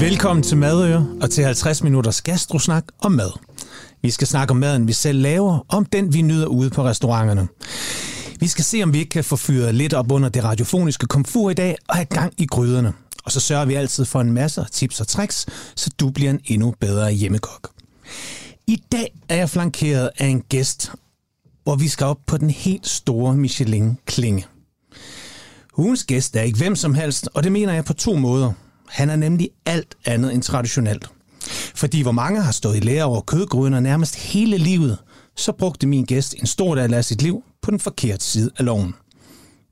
Velkommen til Madøre og til 50 minutters gastrosnak om mad. Vi skal snakke om maden, vi selv laver, om den vi nyder ude på restauranterne. Vi skal se, om vi ikke kan få fyret lidt op under det radiofoniske komfur i dag og have gang i gryderne. Og så sørger vi altid for en masse tips og tricks, så du bliver en endnu bedre hjemmekok. I dag er jeg flankeret af en gæst, hvor vi skal op på den helt store Michelin-klinge. Ugens gæst er ikke hvem som helst, og det mener jeg på to måder. Han er nemlig alt andet end traditionelt. Fordi hvor mange har stået i lære over kødgryner nærmest hele livet, så brugte min gæst en stor del af sit liv på den forkerte side af loven.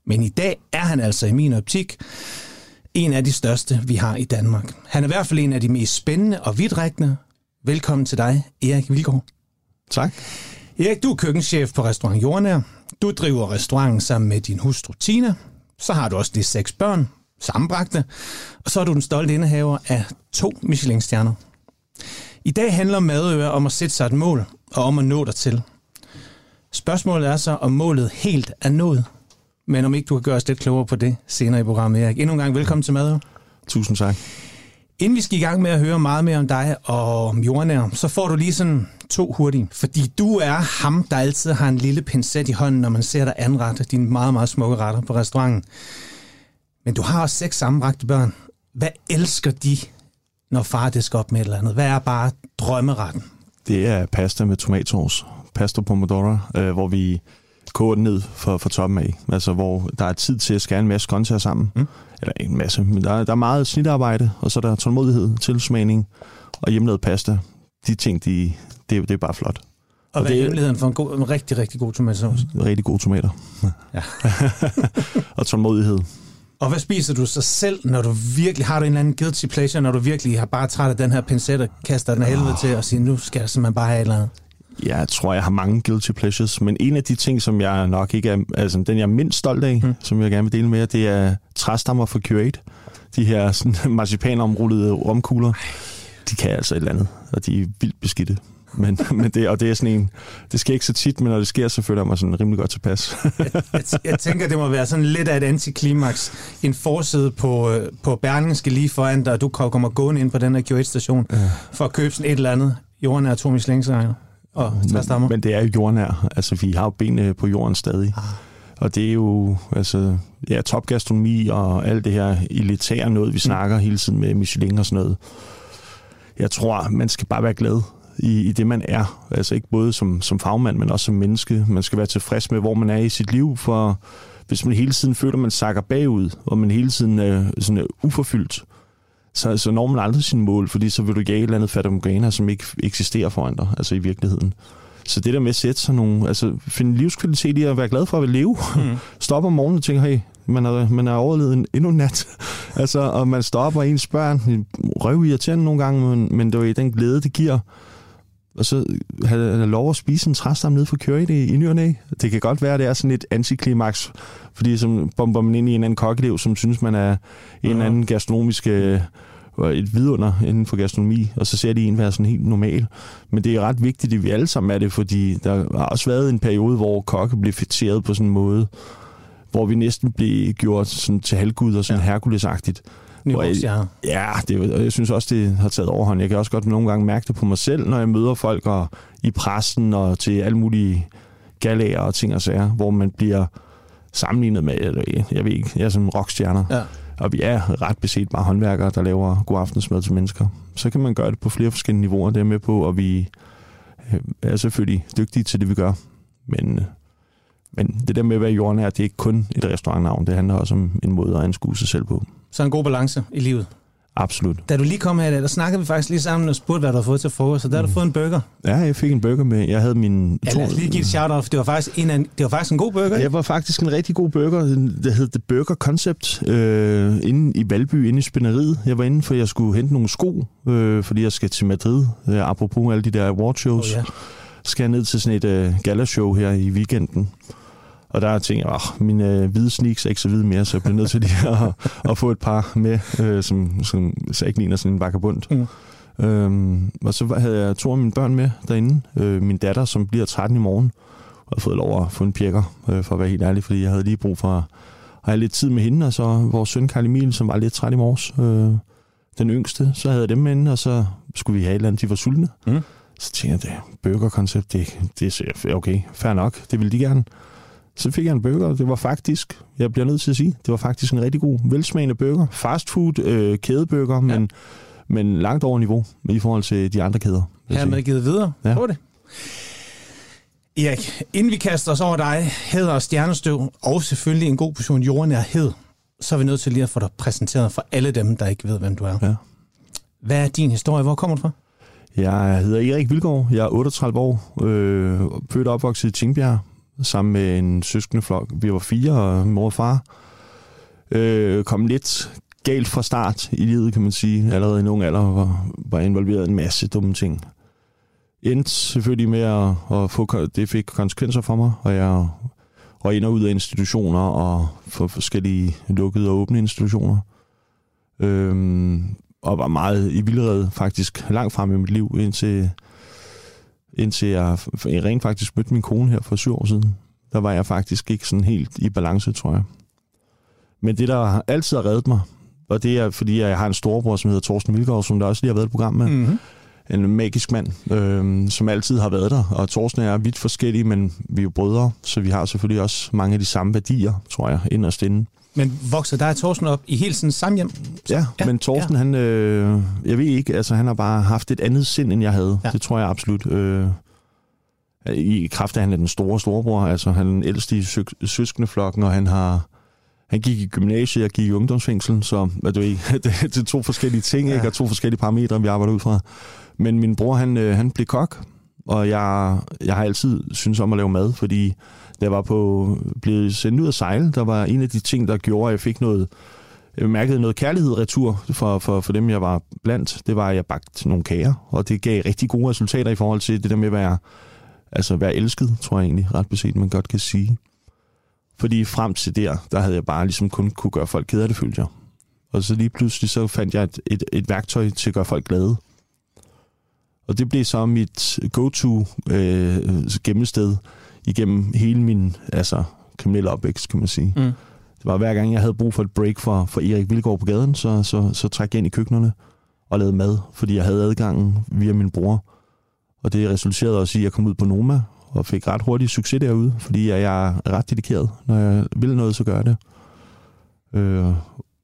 Men i dag er han altså i min optik en af de største, vi har i Danmark. Han er i hvert fald en af de mest spændende og vidtrækkende. Velkommen til dig, Erik Vilgaard. Tak. Erik, du er køkkenchef på Restaurant Jordnær. Du driver restauranten sammen med din hustru Tina. Så har du også de seks børn, sammenbragte. Og så er du den stolte indehaver af to Michelin-stjerner. I dag handler madøre om at sætte sig et mål, og om at nå dig til. Spørgsmålet er så, om målet helt er nået. Men om ikke du kan gøre os lidt klogere på det senere i programmet, Erik. Endnu en gang velkommen til Madøre. Tusind tak. Inden vi skal i gang med at høre meget mere om dig og om jordnær, så får du lige sådan to hurtigt. Fordi du er ham, der altid har en lille pincet i hånden, når man ser dig anrette dine meget, meget smukke retter på restauranten. Men du har også seks sammenbragte børn. Hvad elsker de, når far det skal op med et eller andet? Hvad er bare drømmeretten? Det er pasta med tomatsauce. Pasta pomodoro, øh, hvor vi koger den ned for, for toppen af. Altså, hvor der er tid til at skære en masse grøntsager sammen. Mm. Eller en masse, men der, er- der er meget snitarbejde, og så er der tålmodighed, tilsmagning og hjemmelavet pasta. De ting, de, det, det er bare flot. Og, og hvad er hemmeligheden for en, god, en rigtig, rigtig god tomatsauce? Rigtig gode tomater. Ja. og tålmodighed. Og hvad spiser du så selv, når du virkelig har du en eller anden guilty pleasure, når du virkelig har bare træt af den her pincet og kaster den af helvede til og siger, nu skal jeg simpelthen bare have et eller andet? Jeg tror, jeg har mange guilty pleasures, men en af de ting, som jeg nok ikke er, altså den jeg er mindst stolt af, mm. som jeg gerne vil dele med jer, det er træstammer fra Curate. De her sådan, marcipanomrullede romkugler, de kan altså et eller andet, og de er vildt beskidte. Men, men det, og det er sådan en, det sker ikke så tit, men når det sker, så føler jeg mig sådan rimelig godt tilpas. Jeg, jeg tænker, det må være sådan lidt af et antiklimaks. En forside på, øh, på Berlingske lige foran dig, og du kommer gående ind på den her Q1-station for at købe sådan et eller andet jordnær to michelin og træstammer. men, men det er jo jordnær. Altså, vi har jo benene på jorden stadig. Ah. Og det er jo altså, ja, topgastronomi og alt det her elitære noget, vi snakker hele tiden med Michelin og sådan noget. Jeg tror, man skal bare være glad i, i det, man er. Altså ikke både som, som fagmand, men også som menneske. Man skal være tilfreds med, hvor man er i sit liv, for hvis man hele tiden føler, at man sakker bagud, og man hele tiden er, sådan er uforfyldt, så, så når man aldrig sine mål, fordi så vil du jage et eller andet fatamorgana, som ikke eksisterer foran dig, altså i virkeligheden. Så det der med at sætte sig nogle, altså finde livskvalitet i at være glad for at leve. Mm. Stop om morgenen og tænke, hey, man har, man har overlevet en, endnu en nat. altså, og man stopper ens børn, røv irriterende nogle gange, men, men det er den glæde, det giver. Og så have, have lov at spise en træstam nede for Curry i, i ny og næ. Det kan godt være, at det er sådan et antiklimaks, fordi så bomber man ind i en anden kokkelev, som synes, man er en eller anden gastronomisk øh, et vidunder inden for gastronomi, og så ser de en være sådan helt normal. Men det er ret vigtigt, at vi alle sammen er det, fordi der har også været en periode, hvor kokke blev fætteret på sådan en måde, hvor vi næsten blev gjort sådan til halvgud og sådan ja. herkulesagtigt. Jeg- Niveaustjerne. Ja, det, og jeg synes også, det har taget overhånd. Jeg kan også godt nogle gange mærke det på mig selv, når jeg møder folk og, i pressen og til alle mulige galager og ting og sager, hvor man bliver sammenlignet med, eller, jeg ved ikke, jeg er som rockstjerner. Ja. Og vi er ret beset bare håndværkere, der laver god aftensmad til mennesker. Så kan man gøre det på flere forskellige niveauer, det er jeg med på, og vi øh, er selvfølgelig dygtige til det, vi gør. Men, øh, men det der med at være jordnær, det er ikke kun et restaurantnavn. Det handler også om en måde at anskue sig selv på. Så en god balance i livet. Absolut. Da du lige kom her, der snakkede vi faktisk lige sammen og spurgte, hvad du har fået til frokost, så der har du fået en burger. Ja, jeg fik en burger med. Jeg havde min... Ja, lad os lige give et shout-out, for det var faktisk en, det var faktisk en god burger. Jeg var faktisk en rigtig god burger. Det hed The Burger Concept øh, inde i Valby, inde i spænderiet. Jeg var inde, for jeg skulle hente nogle sko, øh, fordi jeg skal til Madrid. Øh, apropos alle de der awardshows. Oh, ja. skal jeg ned til sådan et øh, galashow her i weekenden. Og der tænkte jeg, at mine øh, hvide sneaks er ikke så hvide mere, så jeg bliver nødt til lige at, at få et par med, øh, som, som så ikke ligner sådan en vagabund. Mm. Øhm, og så havde jeg to af mine børn med derinde. Øh, min datter, som bliver 13 i morgen, og har fået lov at få en pjekker, øh, for at være helt ærlig, fordi jeg havde lige brug for at have lidt tid med hende, og så vores søn Karl Emil, som var lidt træt i morges. Øh, den yngste, så havde jeg dem inde, og så skulle vi have et eller andet, de var sultne. Mm. Så tænkte jeg, det burgerkoncept, det, det er okay, fair nok, det ville de gerne. Så fik jeg en burger, det var faktisk, jeg bliver nødt til at sige, det var faktisk en rigtig god, velsmagende burger. Fast food, øh, kædeburger, ja. men, men langt over niveau i forhold til de andre kæder. Hermed givet videre ja. på det. Erik, inden vi kaster os over dig, heder og stjernestøv, og selvfølgelig en god portion jordnærhed, så er vi nødt til lige at få dig præsenteret for alle dem, der ikke ved, hvem du er. Ja. Hvad er din historie? Hvor kommer du fra? Jeg hedder Erik Vilgaard. Jeg er 38 år, øh, født og opvokset i Tingbjerg, sammen med en søskendeflok. Vi var fire, og mor og far. Øh, kom lidt galt fra start i livet, kan man sige. Allerede i en ung alder var, var involveret i en masse dumme ting. Endte selvfølgelig med at, at få, det fik konsekvenser for mig, og jeg og ind og ud af institutioner og for forskellige lukkede og åbne institutioner. Øhm, og var meget i vildred faktisk langt frem i mit liv, indtil, indtil jeg, jeg rent faktisk mødte min kone her for syv år siden. Der var jeg faktisk ikke sådan helt i balance, tror jeg. Men det, der altid har reddet mig, og det er, fordi jeg har en storebror, som hedder Thorsten Vilgaard, som der også lige har været i program med. Mm-hmm. En magisk mand, øh, som altid har været der. Og Thorsten er vidt forskellige, men vi er jo brødre, så vi har selvfølgelig også mange af de samme værdier, tror jeg, inderst inde. Men vokser der Thorsten op i helt sådan samme hjem? Ja, ja men Thorsten, ja. han, øh, jeg ved ikke, altså han har bare haft et andet sind, end jeg havde. Ja. Det tror jeg absolut. Øh, I kraft af, at han er den store storebror, altså han er den ældste i sø- søskendeflokken, og han har han gik i gymnasiet, jeg gik i ungdomsfængsel, så er du ikke, det, det er to forskellige ting, ja. ikke? og to forskellige parametre, vi arbejder ud fra. Men min bror, han, øh, han blev kok, og jeg, jeg har altid synes om at lave mad, fordi da jeg var på, blevet sendt ud at sejle, der var en af de ting, der gjorde, at jeg fik noget, jeg mærkede noget kærlighed retur for, for, for dem, jeg var blandt. Det var, at jeg bagte nogle kager, og det gav rigtig gode resultater i forhold til det der med at være, altså være elsket, tror jeg egentlig ret beset, man godt kan sige. Fordi frem til der, der havde jeg bare ligesom kun kunne gøre folk ked af det, følte jeg. Og så lige pludselig så fandt jeg et, et, et værktøj til at gøre folk glade. Og det blev så mit go-to øh, gemmested igennem hele min altså, kriminelle opvækst, kan man sige. Mm. Det var hver gang, jeg havde brug for et break for, for Erik Vilgaard på gaden, så, så, så trak jeg ind i køkkenerne og lavede mad, fordi jeg havde adgangen via min bror. Og det resulterede også i, at jeg kom ud på Noma og fik ret hurtigt succes derude, fordi jeg er ret dedikeret. Når jeg vil noget, så gør jeg det. Øh,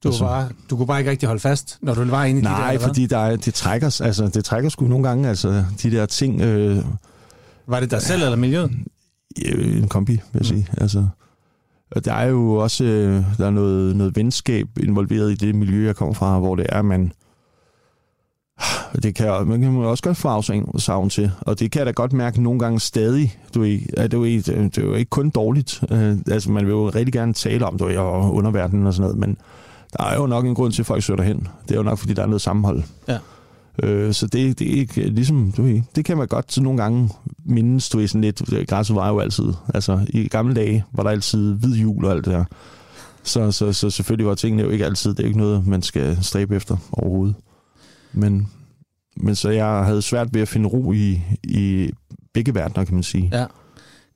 du, var bare, du kunne bare ikke rigtig holde fast, når du var inde i Nej, de der, Nej, fordi der, det, trækker, altså, det trækker sgu nogle gange, altså de der ting... Øh, var det dig selv eller miljøet? En kombi, vil jeg mm. sige. Altså, og der er jo også øh, der er noget, noget venskab involveret i det miljø, jeg kommer fra, hvor det er, man det kan, man kan også godt få afsavn til, og det kan jeg da godt mærke nogle gange stadig. Du er, er det, jo ikke, det er jo ikke kun dårligt. Uh, altså, man vil jo rigtig gerne tale om det og underverdenen og sådan noget, men der er jo nok en grund til, at folk søger hen. Det er jo nok, fordi der er noget sammenhold. Ja. Uh, så det, det er ikke ligesom, du ved, det kan man godt så nogle gange mindes, du ved, sådan lidt, græsset var jo altid, altså i gamle dage var der altid hvid jul og alt det der. Så, så, så selvfølgelig var tingene jo ikke altid, det er ikke noget, man skal stræbe efter overhovedet. Men, men så jeg havde svært ved at finde ro i, i begge verdener, kan man sige. Ja.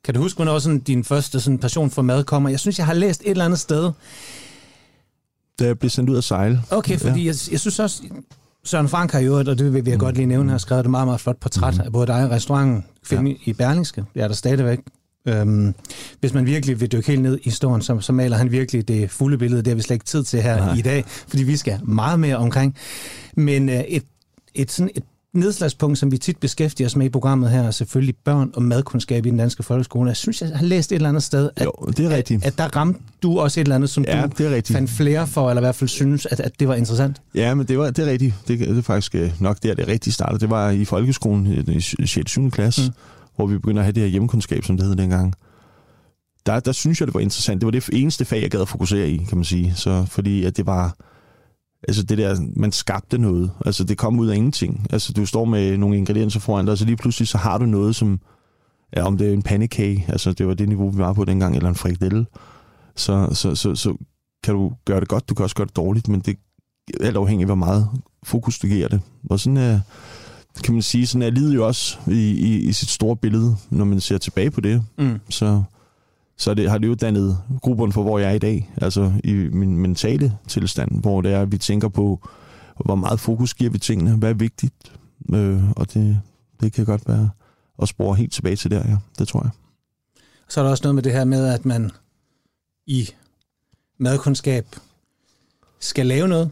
Kan du huske, hvornår sådan, din første sådan, passion for mad kommer? Jeg synes, jeg har læst et eller andet sted. Da jeg blev sendt ud at sejle. Okay, fordi ja. jeg, jeg synes også, Søren Frank har jo, og det vil jeg godt lige nævne, har skrevet et meget, meget flot portræt mm. af både dig og restauranten ja. i Berlingske. Det er der stadigvæk. Øhm, hvis man virkelig vil dykke helt ned i historien, så, så maler han virkelig det fulde billede. Det har vi slet ikke tid til her Nej. i dag, fordi vi skal meget mere omkring. Men øh, et, et, sådan et nedslagspunkt, som vi tit beskæftiger os med i programmet her, er selvfølgelig børn og madkundskab i den danske folkeskole. Jeg synes, jeg har læst et eller andet sted, at, jo, det er rigtigt. at, at der ramte du også et eller andet, som ja, du det er rigtigt. fandt flere for, eller i hvert fald synes, at, at det var interessant. Ja, men det, var, det er rigtigt. Det, det er faktisk øh, nok der, det rigtigt startede. Det var i folkeskolen i 6. 7. klasse, mm. hvor vi begynder at have det her hjemmekundskab, som det hed dengang der, der synes jeg, det var interessant. Det var det eneste fag, jeg gad at fokusere i, kan man sige. Så, fordi at det var... Altså det der, man skabte noget. Altså det kom ud af ingenting. Altså du står med nogle ingredienser foran dig, og så lige pludselig så har du noget, som... Ja, om det er en pandekage, altså det var det niveau, vi var på dengang, eller en frikadelle. Så, så, så, så kan du gøre det godt, du kan også gøre det dårligt, men det er alt afhængigt af, hvor meget fokus du giver det. Og sådan er, kan man sige, sådan er livet jo også i, i, i sit store billede, når man ser tilbage på det. Mm. Så så det, har det jo dannet gruppen for, hvor jeg er i dag, altså i min mentale tilstand, hvor det er, at vi tænker på, hvor meget fokus giver vi tingene, hvad er vigtigt, øh, og det, det kan godt være at spore helt tilbage til der, ja, det tror jeg. Så er der også noget med det her med, at man i madkundskab skal lave noget,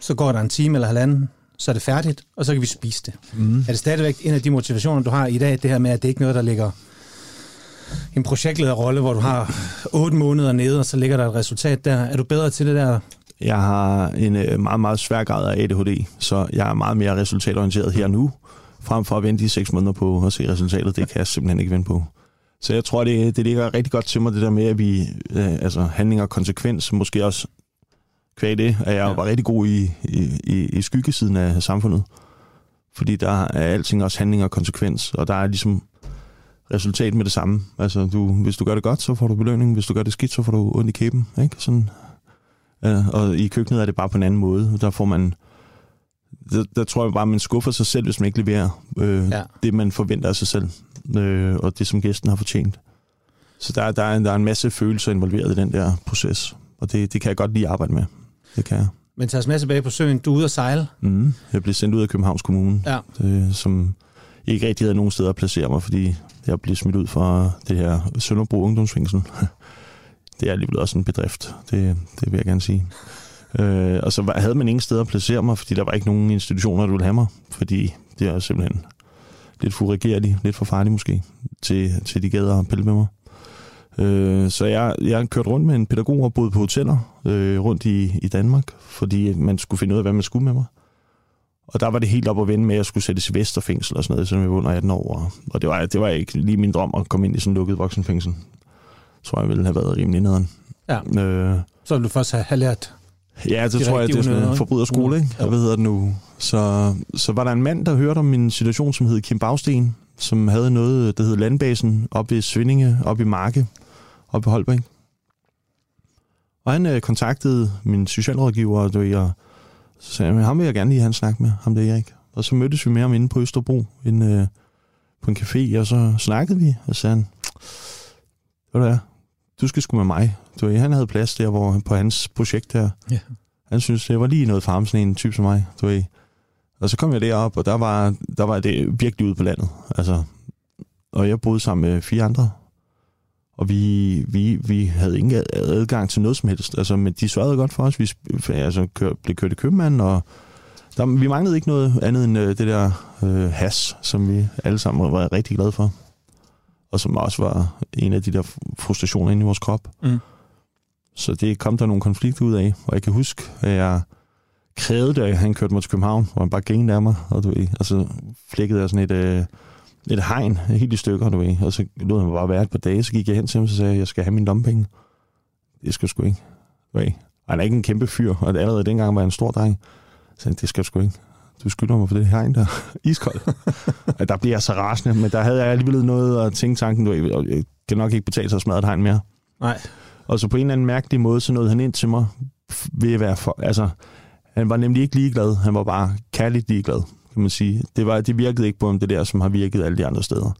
så går der en time eller halvanden, så er det færdigt, og så kan vi spise det. Mm. Er det stadigvæk en af de motivationer, du har i dag, det her med, at det ikke er noget, der ligger en projektlederrolle, hvor du har otte måneder nede, og så ligger der et resultat der. Er du bedre til det der? Jeg har en øh, meget, meget svær grad af ADHD, så jeg er meget mere resultatorienteret her nu, frem for at vente de seks måneder på at se resultatet. Det kan jeg simpelthen ikke vente på. Så jeg tror, det, det ligger rigtig godt til mig, det der med, at vi, øh, altså handling og konsekvens, måske også kvæg det, at jeg ja. var rigtig god i, i, i, i skyggesiden af samfundet. Fordi der er alting også handling og konsekvens, og der er ligesom resultat med det samme. Altså, du, hvis du gør det godt, så får du belønning. Hvis du gør det skidt, så får du ondt i kæben. Ikke? Sådan, ja, og i køkkenet er det bare på en anden måde. Der får man... Der, der tror jeg bare, at man skuffer sig selv, hvis man ikke leverer øh, ja. det, man forventer af sig selv. Øh, og det, som gæsten har fortjent. Så der, der, er, der er en masse følelser involveret i den der proces. Og det, det kan jeg godt lige arbejde med. Det kan jeg. Men tager os med tilbage på søen. Du er ude at sejle. Mm, jeg blev sendt ud af Københavns Kommune, ja. det, som ikke rigtig havde nogen steder at placere mig, fordi jeg blev smidt ud fra det her Sønderbro Ungdomsfængsel. det er alligevel også en bedrift, det, det vil jeg gerne sige. Øh, og så havde man ingen steder at placere mig, fordi der var ikke nogen institutioner, der ville have mig, fordi det er simpelthen lidt furigerligt, lidt for farligt måske, til, til de gader og pille med mig. Øh, så jeg, jeg har kørt rundt med en pædagog og boet på hoteller øh, rundt i, i Danmark, fordi man skulle finde ud af, hvad man skulle med mig. Og der var det helt op at vende med, at jeg skulle sættes i Vesterfængsel og sådan noget, som jeg var under 18 år. Og det var, det var ikke lige min drøm at komme ind i sådan en lukket voksenfængsel. Tror jeg ville have været rimelig nederen. Ja. Øh, så ville du først have, have lært Ja, det tror jeg, det er sådan en forbryderskole, ikke? Ja. Hvad hedder det nu? Så, så var der en mand, der hørte om min situation, som hed Kim Bagsten, som havde noget, der hed Landbasen, oppe i Svindinge, oppe i Marke, oppe i Holbæk. Og han øh, kontaktede min socialrådgiver, og, og så sagde jeg, ham vil jeg gerne lige have en snak med, ham der Erik. Og så mødtes vi med ham inde på Østerbro, inde, øh, på en café, og så snakkede vi, og sagde han, hvad det er, du skal sgu med mig. Du ved, han havde plads der hvor, på hans projekt her. Ja. Han synes, det var lige noget for ham, sådan en type som mig. Du ved. Og så kom jeg derop, og der var, der var det virkelig ude på landet. Altså, og jeg boede sammen med fire andre. Og vi, vi, vi havde ingen adgang til noget som helst. Altså, men de sørgede godt for os. Vi altså, kør, blev kørt i købmanden, og der, vi manglede ikke noget andet end øh, det der øh, has, som vi alle sammen var rigtig glade for og som også var en af de der frustrationer inde i vores krop. Mm. Så det kom der nogle konflikter ud af, og jeg kan huske, at jeg krævede, da han kørte mig til København, hvor han bare gik af mig, og du ved, og så flækkede jeg sådan et, øh, et hegn helt i stykker, du ved, og så lod han bare være et par dage, så gik jeg hen til ham, og sagde jeg, jeg skal have min lompenge. Det skal sgu ikke. Du ved. Han er ikke en kæmpe fyr, og allerede dengang var jeg en stor dreng. Så det skal sgu ikke du skylder mig for det hegn der. Iskold. der bliver jeg så rasende, men der havde jeg alligevel noget at tænke tanken, du jeg kan nok ikke betale sig at smadre et hegn mere. Nej. Og så på en eller anden mærkelig måde, så nåede han ind til mig ved at være for, altså, han var nemlig ikke ligeglad, han var bare kærligt ligeglad, kan man sige. Det, var, det virkede ikke på ham, det der, som har virket alle de andre steder.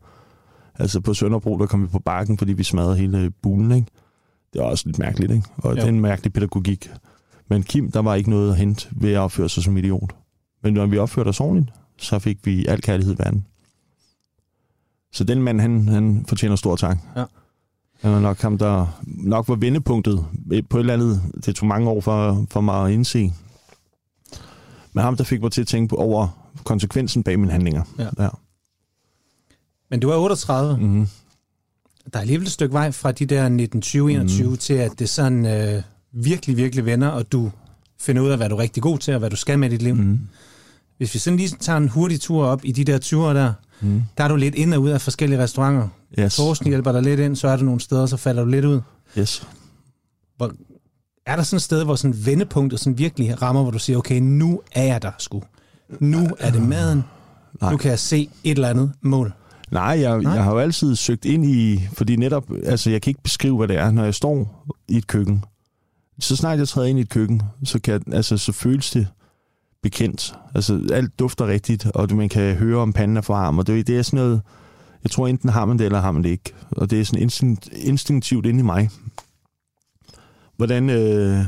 Altså på Sønderbro, der kom vi på bakken, fordi vi smadrede hele bulen, ikke? Det var også lidt mærkeligt, ikke? Og jo. det er en mærkelig pædagogik. Men Kim, der var ikke noget at hente ved at opføre sig som idiot. Men når vi opførte os ordentligt, så fik vi al kærlighed i verden. Så den mand, han, han fortjener stor tak. Ja. Han var nok ham, der nok var vendepunktet på et eller andet. Det tog mange år for, for mig at indse. Men ham, der fik mig til at tænke på over konsekvensen bag mine handlinger. Ja. ja. Men du er 38. Mm-hmm. Der er alligevel et stykke vej fra de der 1920-21 mm. til, at det sådan øh, virkelig, virkelig vender, og du finder ud af, hvad du er rigtig god til, og hvad du skal med dit liv. Mm. Hvis vi sådan lige tager en hurtig tur op i de der 20'er der, mm. der er du lidt ind og ud af forskellige restauranter. Yes. Torsten hjælper dig lidt ind, så er der nogle steder, så falder du lidt ud. Yes. Hvor, er der sådan et sted, hvor sådan vendepunktet sådan virkelig rammer, hvor du siger, okay, nu er jeg der sgu. Nu er det maden. Nej. Nu kan jeg se et eller andet mål. Nej, jeg, Nej. jeg har jo altid søgt ind i, fordi netop, altså jeg kan ikke beskrive, hvad det er, når jeg står i et køkken. Så snart jeg træder ind i et køkken, så, kan, altså, så føles det bekendt. Altså, alt dufter rigtigt, og man kan høre, om panden er for varm, og det, det er sådan noget, jeg tror enten har man det, eller har man det ikke. Og det er sådan instinkt, instinktivt inde i mig. Hvordan, øh,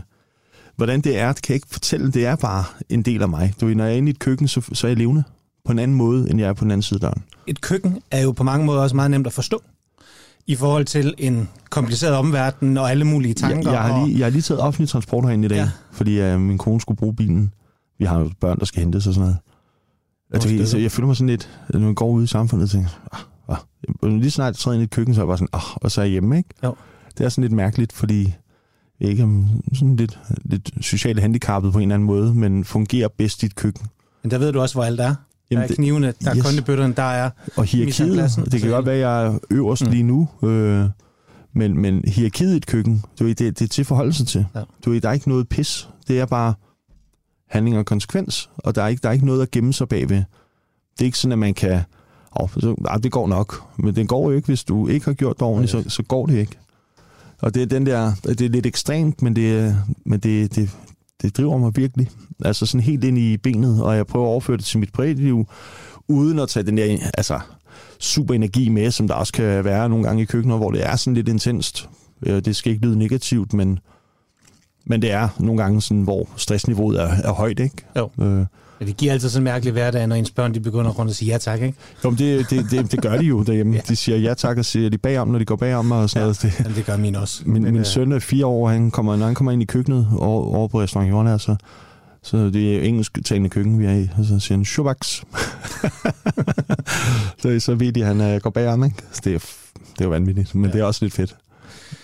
hvordan det er, det kan jeg ikke fortælle. Det er bare en del af mig. Du ved, når jeg er inde i et køkken, så, så er jeg levende på en anden måde, end jeg er på den anden side af døren. Et køkken er jo på mange måder også meget nemt at forstå i forhold til en kompliceret omverden og alle mulige tanker. Jeg, jeg, har, lige, jeg har lige taget offentlig transport herinde i dag, ja. fordi uh, min kone skulle bruge bilen. Vi har jo børn, der skal hentes og sådan noget. Altså, jeg, jeg, jeg føler mig sådan lidt, når jeg går ud i samfundet og tænker, ah, ah. lige snart jeg træder ind i et køkken, så er jeg bare sådan, ah, og så er jeg hjemme, ikke? Jo. Det er sådan lidt mærkeligt, fordi ikke er sådan lidt, lidt socialt handicappet på en eller anden måde, men fungerer bedst i et køkken. Men der ved du også, hvor alt er. Jamen, der er knivene, der yes. er kondibøtterne, der er Og hierarkiet, det kan godt være, at jeg er øverst mm. lige nu, øh, men, men hierarkiet i et køkken, du ved, det, det er til forhold sig til. Ja. Du ved, der er ikke noget pis. Det er bare handling og konsekvens, og der er ikke, der er ikke noget at gemme sig bagved. Det er ikke sådan, at man kan, oh, det går nok, men det går jo ikke, hvis du ikke har gjort det ordentligt, så, så går det ikke. Og det er den der, det er lidt ekstremt, men det, men det, det, det driver mig virkelig. Altså sådan helt ind i benet, og jeg prøver at overføre det til mit privatliv, uden at tage den der altså, super energi med, som der også kan være nogle gange i køkkener, hvor det er sådan lidt intenst. Øh, det skal ikke lyde negativt, men, men det er nogle gange sådan, hvor stressniveauet er, er højt, ikke? Jo. Øh, Ja, det giver altid sådan en mærkelig hverdag, når ens børn de begynder rundt at sige ja tak, ikke? Jo, men det, det, det, det gør de jo derhjemme. ja. De siger ja tak, og siger de bagom, når de går bagom og sådan ja, noget. Det, det gør min også. Min, men, min øh... søn er fire år, han kommer, når han kommer ind i køkkenet over, over på restaurant Jorden, så, så det er engelsk talende køkken, vi er i. Og så siger han, shubaks. så, så ved de, at han uh, går bagom, ikke? Så det er, det er jo vanvittigt, men ja. det er også lidt fedt.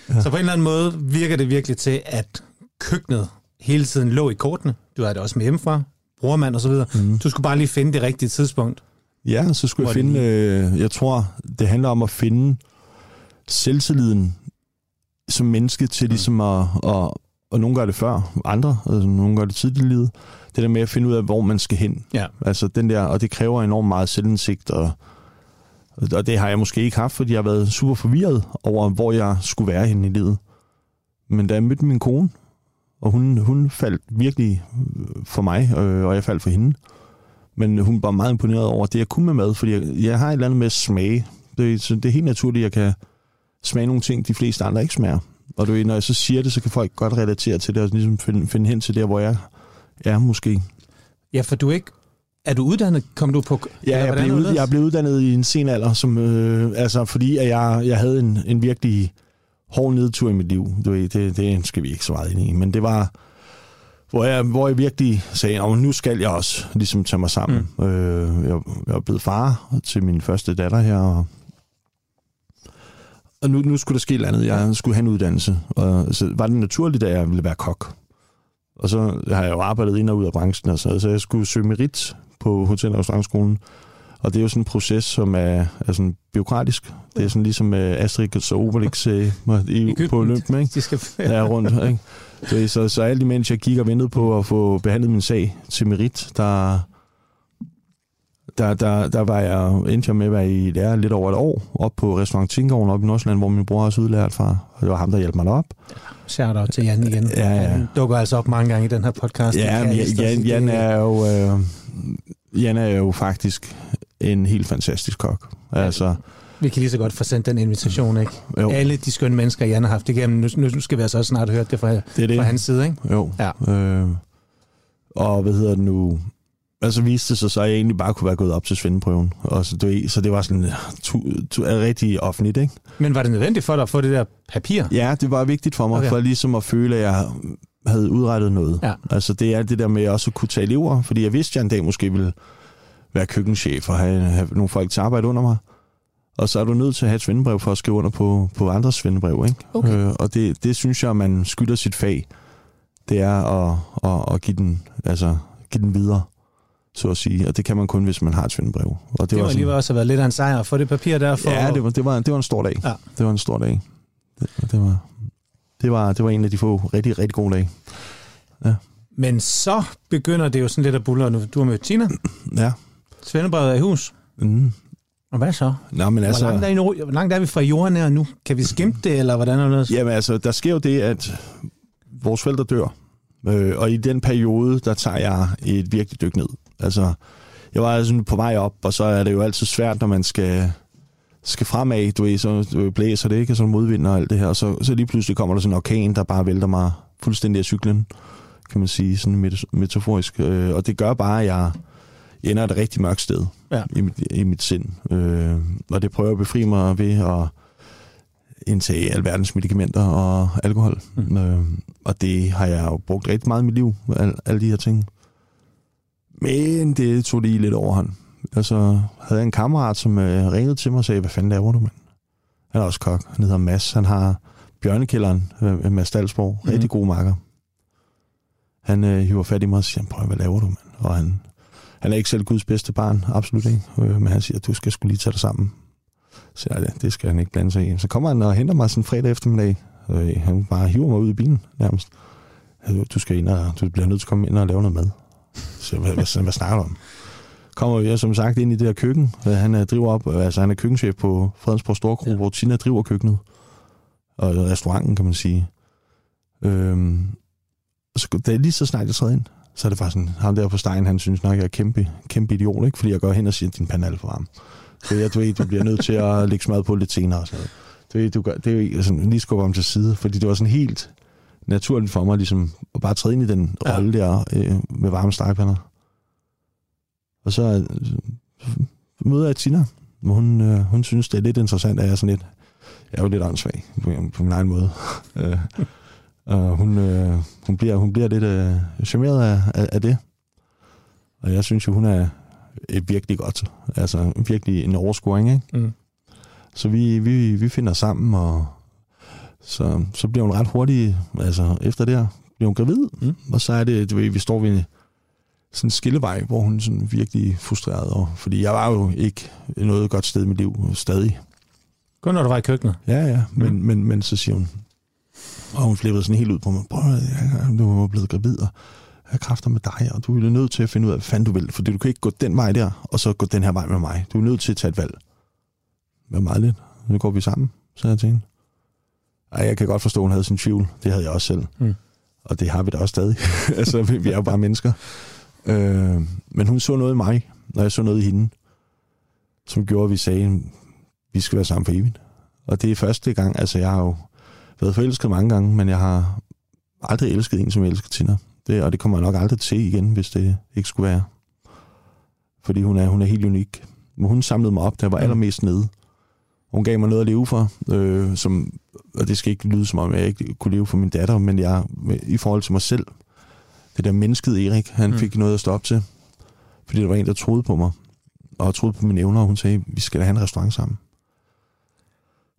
Ja. Så på en eller anden måde virker det virkelig til, at køkkenet hele tiden lå i kortene. Du har det også med hjemmefra brormand og så videre. Mm. Du skulle bare lige finde det rigtige tidspunkt. Ja, så skulle jeg finde, øh, jeg tror, det handler om at finde selvtilliden som menneske til mm. ligesom at, at, og nogle gør det før andre, altså nogle gør det tidligt i livet, det der med at finde ud af, hvor man skal hen. Ja. Altså den der, og det kræver enormt meget selvindsigt, og, og det har jeg måske ikke haft, fordi jeg har været super forvirret over, hvor jeg skulle være henne i livet. Men da jeg mødte min kone, og hun, hun faldt virkelig for mig, øh, og jeg faldt for hende. Men hun var meget imponeret over det, jeg kunne med mad, fordi jeg, jeg har et eller andet med smage. Det, så det er helt naturligt, at jeg kan smage nogle ting, de fleste andre ikke smager. Og du, når jeg så siger det, så kan folk godt relatere til det, og ligesom finde, finde hen til der, hvor jeg er måske. Ja, for du er ikke er du uddannet? Kom du på... Ja, jeg blev, ud, jeg blev uddannet i en sen alder, som, øh, altså, fordi at jeg, jeg havde en, en virkelig hård nedtur i mit liv. Du ved, det, det skal vi ikke så meget ind i. Men det var, hvor jeg, hvor jeg virkelig sagde, at nu skal jeg også ligesom tage mig sammen. Mm. Øh, jeg, jeg er blevet far til min første datter her, og, og nu, nu skulle der ske et andet. Jeg skulle have en uddannelse, og så var det naturligt, at jeg ville være kok. Og så har jeg jo arbejdet ind og ud af branchen, og så, så jeg skulle søge merit på Hotel- og Restaurantskolen. Og det er jo sådan en proces, som er, er sådan byråkratisk. Det er sådan ligesom uh, Asterix og Obelix uh, i, på Olympen, ikke? De skal ja. rundt, ikke? Så, så, så alt imens jeg gik og ventede på at få behandlet min sag til merit, der, der, der, der var jeg, endte jeg med at være i lære lidt over et år, op på restaurant Tingården op i Nordsjælland, hvor min bror også udlært fra. Og det var ham, der hjalp mig op. Shout out til Jan igen. Ja, ja. Han dukker altså op mange gange i den her podcast. Ja, men Jan, Jan, er jo... Øh, Jan er jo faktisk en helt fantastisk kok. Altså, vi kan lige så godt få sendt den invitation, ikke? Jo. Alle de skønne mennesker, Jan har haft igennem, nu, nu skal vi altså også snart høre det fra, det det. fra hans side, ikke? Jo. Ja. Øh, og hvad hedder det nu? Altså viste det sig så, at jeg egentlig bare kunne være gået op til svendeprøven. Og så, du, så det var sådan tu, tu, rigtig offentligt, ikke? Men var det nødvendigt for dig at få det der papir? Ja, det var vigtigt for mig, okay. for ligesom at føle, at jeg havde udrettet noget. Ja. Altså det er det der med også at kunne tage elever, fordi jeg vidste, at jeg en dag måske ville være køkkenchef og have, have nogle folk til arbejde under mig. Og så er du nødt til at have et svendebrev for at skrive under på, på andres svendebrev. Ikke? Okay. Øh, og det, det synes jeg, man skylder sit fag. Det er at, at, at give, den, altså, give den videre, så at sige. Og det kan man kun, hvis man har et svendebrev. Og det, det var, sådan, lige også have været lidt af en sejr at få det papir der. For... Ja, det var, det, var, det var en stor dag. Ja. Det var en stor dag. Det, det, var, det, var, det var en af de få rigtig, rigtig gode dage. Ja. Men så begynder det jo sådan lidt at bulle, nu du har mødt Tina. Ja. Svendebrevet er i hus. Mm. Og hvad så? Nå, men altså... Hvor langt er, hvor langt er vi fra jorden her nu? Kan vi skimpe det, eller hvordan er det? Jamen altså, der sker jo det, at vores forældre dør. Øh, og i den periode, der tager jeg et virkelig dyk ned. Altså, jeg var altså på vej op, og så er det jo altid svært, når man skal, skal fremad, du ved, så blæser det, ikke? Og så modvinder og alt det her, og så, så lige pludselig kommer der sådan en orkan, der bare vælter mig fuldstændig af cyklen kan man sige, sådan metaforisk. Øh, og det gør bare, at jeg ender et rigtig mørkt sted ja. i, mit, i mit sind. Øh, og det prøver at befri mig ved at indtage alverdens medicamenter og alkohol. Mm. Øh, og det har jeg jo brugt rigtig meget i mit liv, al, alle de her ting. Men det tog lige lidt overhånd. Altså, havde jeg en kammerat, som øh, ringede til mig og sagde, hvad fanden laver du, mand? Han er også kok. Han hedder Mads. Han har Bjørnekælderen, øh, Mads Dalsborg. Mm. Rigtig god makker. Han øh, hiver fat i mig og siger, prøv, hvad laver du, mand? Og han, han er ikke selv Guds bedste barn, absolut ikke. Øh, men han siger, du skal skulle lige tage dig sammen. Så jeg, det skal han ikke blande sig i. Så kommer han og henter mig sådan fredag eftermiddag. Øh, han bare hiver mig ud i bilen nærmest. Du skal ind og, du bliver nødt til at komme ind og lave noget mad. Så hvad, hvad, hvad snakker du om? Kommer vi som sagt ind i det her køkken. Øh, han er, driver op, altså han er køkkenchef på Fredensborg Storkro, ja. hvor Tina driver køkkenet. Og restauranten, kan man sige. Øhm, så det er lige så snart jeg træder ind, så er det faktisk sådan, ham der på stegen, han synes nok, jeg er kæmpe, kæmpe idiot, ikke? Fordi jeg går hen og siger, din pande er alt for varm. Så jeg, du, ved, du bliver nødt til at lægge smad på lidt senere og sådan noget. Du, ved, du gør, det er sådan, lige skubbe om til side, fordi det var sådan helt naturligt for mig, ligesom at bare træde ind i den ja. rolle der øh, med varme stegpander. Og så øh, møder jeg Tina, hvor hun, øh, hun synes, det er lidt interessant, at jeg er sådan lidt, jeg er jo lidt åndssvag på, på min egen måde. øh, og hun, øh, hun, bliver, hun bliver lidt øh, charmeret af, af, af det. Og jeg synes jo, hun er et virkelig godt, altså virkelig en overscoring, ikke? Mm. Så vi, vi, vi finder sammen, og så, så bliver hun ret hurtigt, altså efter det her, bliver hun gravid, mm. og så er det, du ved, vi står ved sådan en skillevej, hvor hun sådan virkelig frustreret, og, fordi jeg var jo ikke noget godt sted i mit liv stadig. Kun når du var i køkkenet? Ja, ja, men, mm. men, men så siger hun, og hun flippede sådan helt ud på mig, prøv du er blevet gravid, og jeg kræfter med dig, og du er nødt til at finde ud af, hvad fanden du vil, fordi du kan ikke gå den vej der, og så gå den her vej med mig. Du er nødt til at tage et valg. Hvad meget lidt. Nu går vi sammen, sagde jeg til hende. Ej, jeg kan godt forstå, at hun havde sin tvivl. Det havde jeg også selv. Mm. Og det har vi da også stadig. altså, vi er jo bare mennesker. Øh, men hun så noget i mig, og jeg så noget i hende, som gjorde, at vi sagde, at vi skal være sammen for evigt. Og det er første gang, altså jeg har jo været forelsket mange gange, men jeg har aldrig elsket en, som jeg elsker Tina. Det, og det kommer jeg nok aldrig til igen, hvis det ikke skulle være. Fordi hun er, hun er helt unik. Men hun samlede mig op, da jeg var allermest nede. Hun gav mig noget at leve for, øh, som, og det skal ikke lyde som om, jeg ikke kunne leve for min datter, men jeg, i forhold til mig selv, det der mennesket Erik, han mm. fik noget at stå op til. Fordi der var en, der troede på mig, og troede på mine evner, og hun sagde, vi skal da have en restaurant sammen.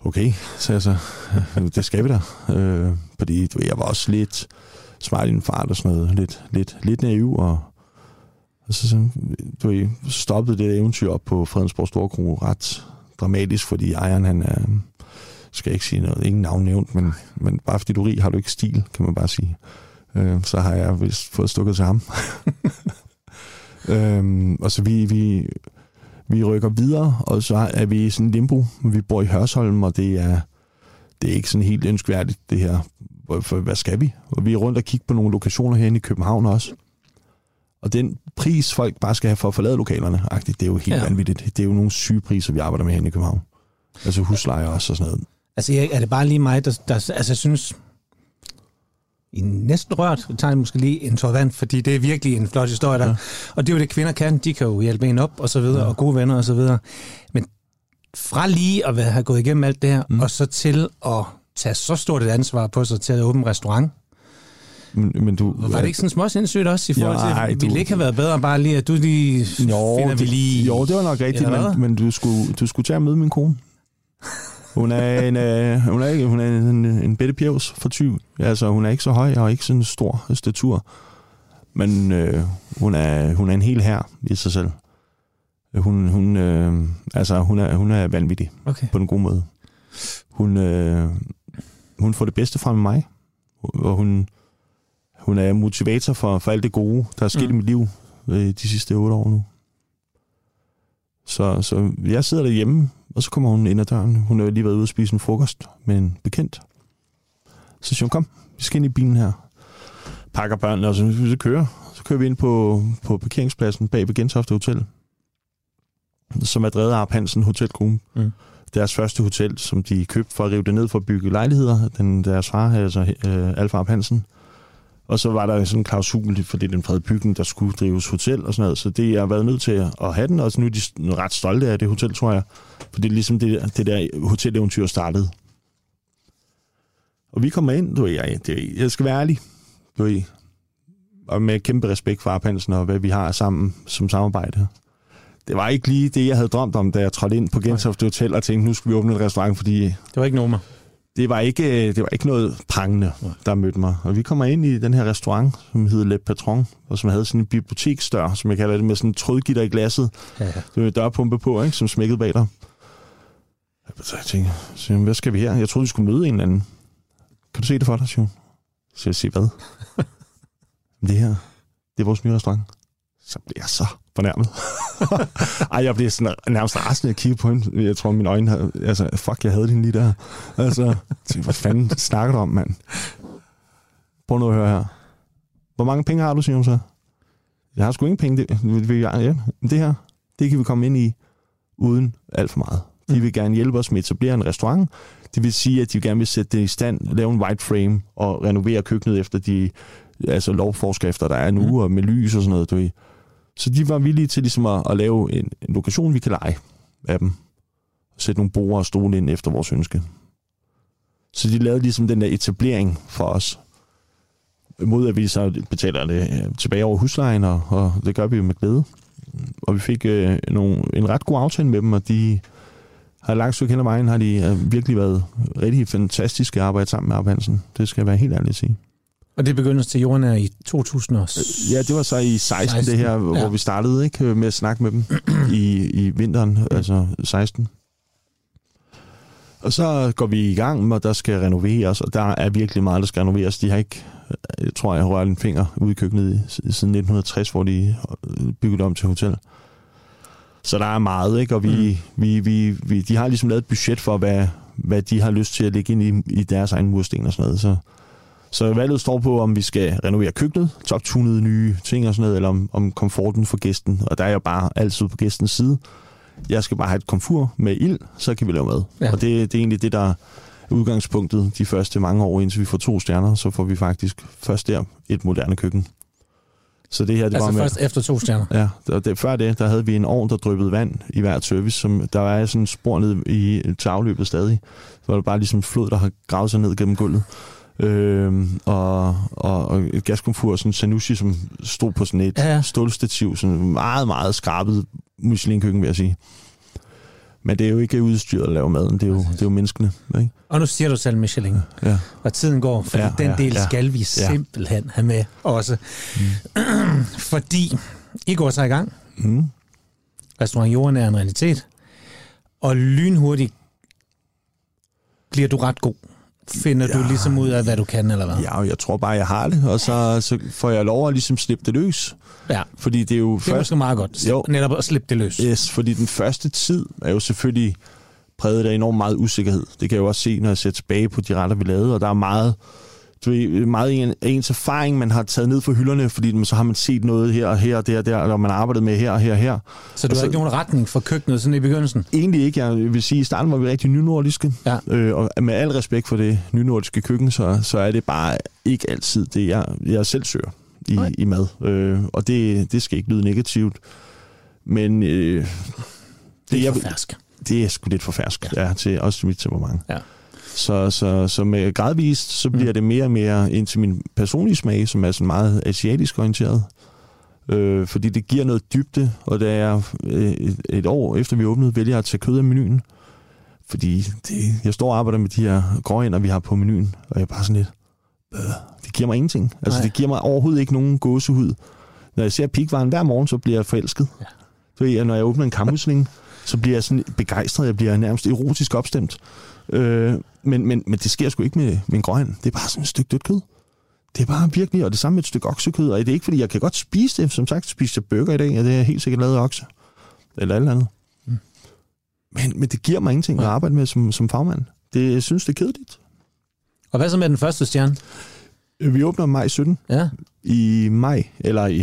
Okay, så jeg så, det skal vi da. Øh, fordi du, jeg var også lidt smart i en fart og sådan noget, lidt, lidt, lidt naiv, og, og så, så du, stoppede det eventyr op på Fredensborg Storkro ret dramatisk, fordi ejeren, han er, skal jeg ikke sige noget, ingen navn nævnt, men, men bare fordi du er rig, har du ikke stil, kan man bare sige. Øh, så har jeg vist fået stukket til ham. øhm, og så vi, vi, vi rykker videre, og så er vi i sådan en limbo. Vi bor i Hørsholm, og det er, det er ikke sådan helt ønskværdigt, det her. For hvad skal vi? Og vi er rundt og kigge på nogle lokationer herinde i København også. Og den pris, folk bare skal have for at forlade lokalerne, det er jo helt ja. vanvittigt. Det er jo nogle syge priser, vi arbejder med herinde i København. Altså husleje også og sådan noget. Altså er det bare lige mig, der, der altså jeg synes, i næsten rørt. Tager måske lige en tår vand, fordi det er virkelig en flot historie der. Ja. Og det er jo det, kvinder kan. De kan jo hjælpe en op, og så videre, ja. og gode venner, og så videre. Men fra lige at have gået igennem alt det her, mm. og så til at tage så stort et ansvar på sig til at åbne restaurant, men, men du, var det ikke sådan små sindssygt også i forhold til, ja, ville du, ikke have været bedre bare lige, at du lige jo, finder det, vi lige... Jo, det var nok rigtigt, men, men du, skulle, du skulle tage at møde min kone. Hun er en, øh, hun er, ikke, hun er en, en bitte pjevs for 20. Altså, hun er ikke så høj og ikke sådan en stor statur. Men øh, hun, er, hun er en hel her i sig selv. Hun, hun, øh, altså, hun, er, hun er vanvittig okay. på en god måde. Hun, øh, hun får det bedste fra mig, og hun, hun er motivator for, for alt det gode, der er sket mm. i mit liv øh, de sidste otte år nu. Så, så jeg sidder derhjemme og så kommer hun ind ad døren. Hun har lige været ude og spise en frokost med en bekendt. Så siger hun, kom, vi skal ind i bilen her. Pakker børnene, og så, vi kører. Så kører vi ind på, på parkeringspladsen bag ved Gentofte Hotel, som er drevet af Arp Hansen Hotelgruppe. Mm. Deres første hotel, som de købte for at rive det ned for at bygge lejligheder. Den, deres far, altså øh, Alfa Arp Hansen, og så var der sådan en klausul, for det den fredede bygning, der skulle drives hotel og sådan noget. Så det jeg har været nødt til at have den, og så nu er de ret stolte af det hotel, tror jeg. For det er ligesom det, det der hoteleventyr startede. Og vi kommer ind, du jeg, det, jeg skal være ærlig, du ved, og med kæmpe respekt for Arpansen og hvad vi har sammen som samarbejde. Det var ikke lige det, jeg havde drømt om, da jeg trådte ind på Gentofte Hotel og tænkte, nu skal vi åbne et restaurant, fordi... Det var ikke nummer. Det var ikke, det var ikke noget prangende, der mødte mig. Og vi kommer ind i den her restaurant, som hedder Le Patron, og som havde sådan en biblioteksdør, som jeg kalder det, med sådan en trådgitter i glasset. Ja, ja. Det var en dørpumpe på, ikke, som smækkede bag dig. Så jeg tænkte, så, hvad skal vi her? Jeg troede, vi skulle møde en eller anden. Kan du se det for dig, Sion? Så jeg siger, hvad? det her, det er vores nye restaurant. Så bliver jeg så fornærmet. Ej, jeg bliver sådan nærmest rasende at kigge på hende. Jeg tror, mine øjne havde... Altså, fuck, jeg havde hende lige der. Altså, hvad fanden snakker du om, mand? Prøv nu at høre her. Hvor mange penge har du, siger hun så? Jeg har sgu ingen penge. Det, det, ja, det her, det kan vi komme ind i uden alt for meget. De vil gerne hjælpe os med at etablere en restaurant. Det vil sige, at de gerne vil sætte det i stand, lave en white frame og renovere køkkenet efter de altså lovforskrifter, der er nu, mm. og med lys og sådan noget. Du ved. Så de var villige til ligesom at, at lave en, en lokation, vi kan lege af dem. Sætte nogle borer og stole ind efter vores ønske. Så de lavede ligesom den der etablering for os. Mod at vi så betaler det øh, tilbage over huslejen, og, og det gør vi med glæde. Og vi fik øh, nogle, en ret god aftale med dem, og de har langt stykke hen ad vejen, har de øh, virkelig været rigtig fantastiske at arbejde sammen med Arp Hansen. Det skal jeg være helt ærlig at sige. Og det begyndte til jorden er i 2000 Ja, det var så i 16, 16 det her, ja. hvor vi startede ikke med at snakke med dem i, i vinteren, mm. altså 16. Og så går vi i gang, og der skal renoveres, og der er virkelig meget, der skal renoveres. De har ikke, jeg tror, jeg har rørt en finger ude i køkkenet siden 1960, hvor de byggede om til hotel. Så der er meget, ikke? Og vi, mm. vi, vi, vi, de har ligesom lavet et budget for, hvad, hvad de har lyst til at lægge ind i, i deres egen mursten og sådan noget. Så så valget står på, om vi skal renovere køkkenet, toptunede nye ting og sådan noget, eller om, om komforten for gæsten. Og der er jeg bare altid på gæstens side. Jeg skal bare have et komfur med ild, så kan vi lave mad. Ja. Og det, det er egentlig det, der er udgangspunktet de første mange år, indtil vi får to stjerner, så får vi faktisk først der et moderne køkken. Så det her, det altså var med, først efter to stjerner? Ja, og det, før det, der havde vi en ovn, der dryppede vand i hvert service, som der er sådan en spor ned i, til afløbet stadig. Så var det bare ligesom flod, der har gravet sig ned gennem gulvet. Øh, og, og, og et gaskomfur, sådan Sanusi, som stod på sådan et ja, ja. stålstativ, sådan meget, meget skrabet Michelin-køkken, vil jeg sige. Men det er jo ikke udstyret at lave maden, det er jo, det er jo menneskene. Ikke? Og nu siger du selv Michelin, ja. og tiden går, for ja, den ja, del ja, skal vi ja. simpelthen have med også. Mm. fordi I går så i gang. Mm. Restaurant Jorden er en realitet. Og lynhurtigt bliver du ret god finder ja, du ligesom ud af, hvad du kan, eller hvad? Ja, jeg tror bare, jeg har det, og så, så får jeg lov at ligesom slippe det løs. Ja, fordi det er jo det er først... måske meget godt, jo, netop at slippe det løs. Yes, fordi den første tid er jo selvfølgelig præget af enormt meget usikkerhed. Det kan jeg jo også se, når jeg ser tilbage på de retter, vi lavede, og der er meget du ved, meget en, ens erfaring, man har taget ned fra hylderne, fordi så har man set noget her og her og der og der, og man har arbejdet med her og her og her. Så du har ikke nogen retning for køkkenet sådan i begyndelsen? Egentlig ikke. Jeg vil sige, i starten var vi rigtig nynordiske. Ja. Øh, og med al respekt for det nynordiske køkken, så, så er det bare ikke altid det, jeg, jeg selv søger i, okay. i mad. Øh, og det, det skal ikke lyde negativt. Men... Øh, det er for fersk. Det er sgu lidt for fersk, ja, ja til, også til mit temperament. Ja. Så, så, så med gradvist, så bliver mm. det mere og mere ind til min personlige smag, som er sådan meget asiatisk orienteret. Øh, fordi det giver noget dybde, og da jeg øh, et, et år efter vi åbnede, vælger at tage kød af menuen. Fordi det, jeg står og arbejder med de her gråænder, vi har på menuen, og jeg er bare sådan lidt, øh, det giver mig ingenting. Altså, Nej. det giver mig overhovedet ikke nogen gåsehud. Når jeg ser pikvaren hver morgen, så bliver jeg forelsket. Ja. Så når jeg åbner en kammusling, så bliver jeg sådan begejstret, jeg bliver nærmest erotisk opstemt. Øh, men, men, men det sker sgu ikke med, med en grøn. Det er bare sådan et stykke dødt kød. Det er bare virkelig, og det samme med et stykke oksekød. Og det er ikke, fordi jeg kan godt spise det. Som sagt, spiste jeg burger i dag, og det er helt sikkert lavet af okse. Eller alt andet. Mm. Men, men det giver mig ingenting at arbejde med som, som fagmand. Det, jeg synes, det er kedeligt. Og hvad så med den første stjerne? Vi åbner maj 17. Ja. I maj, eller i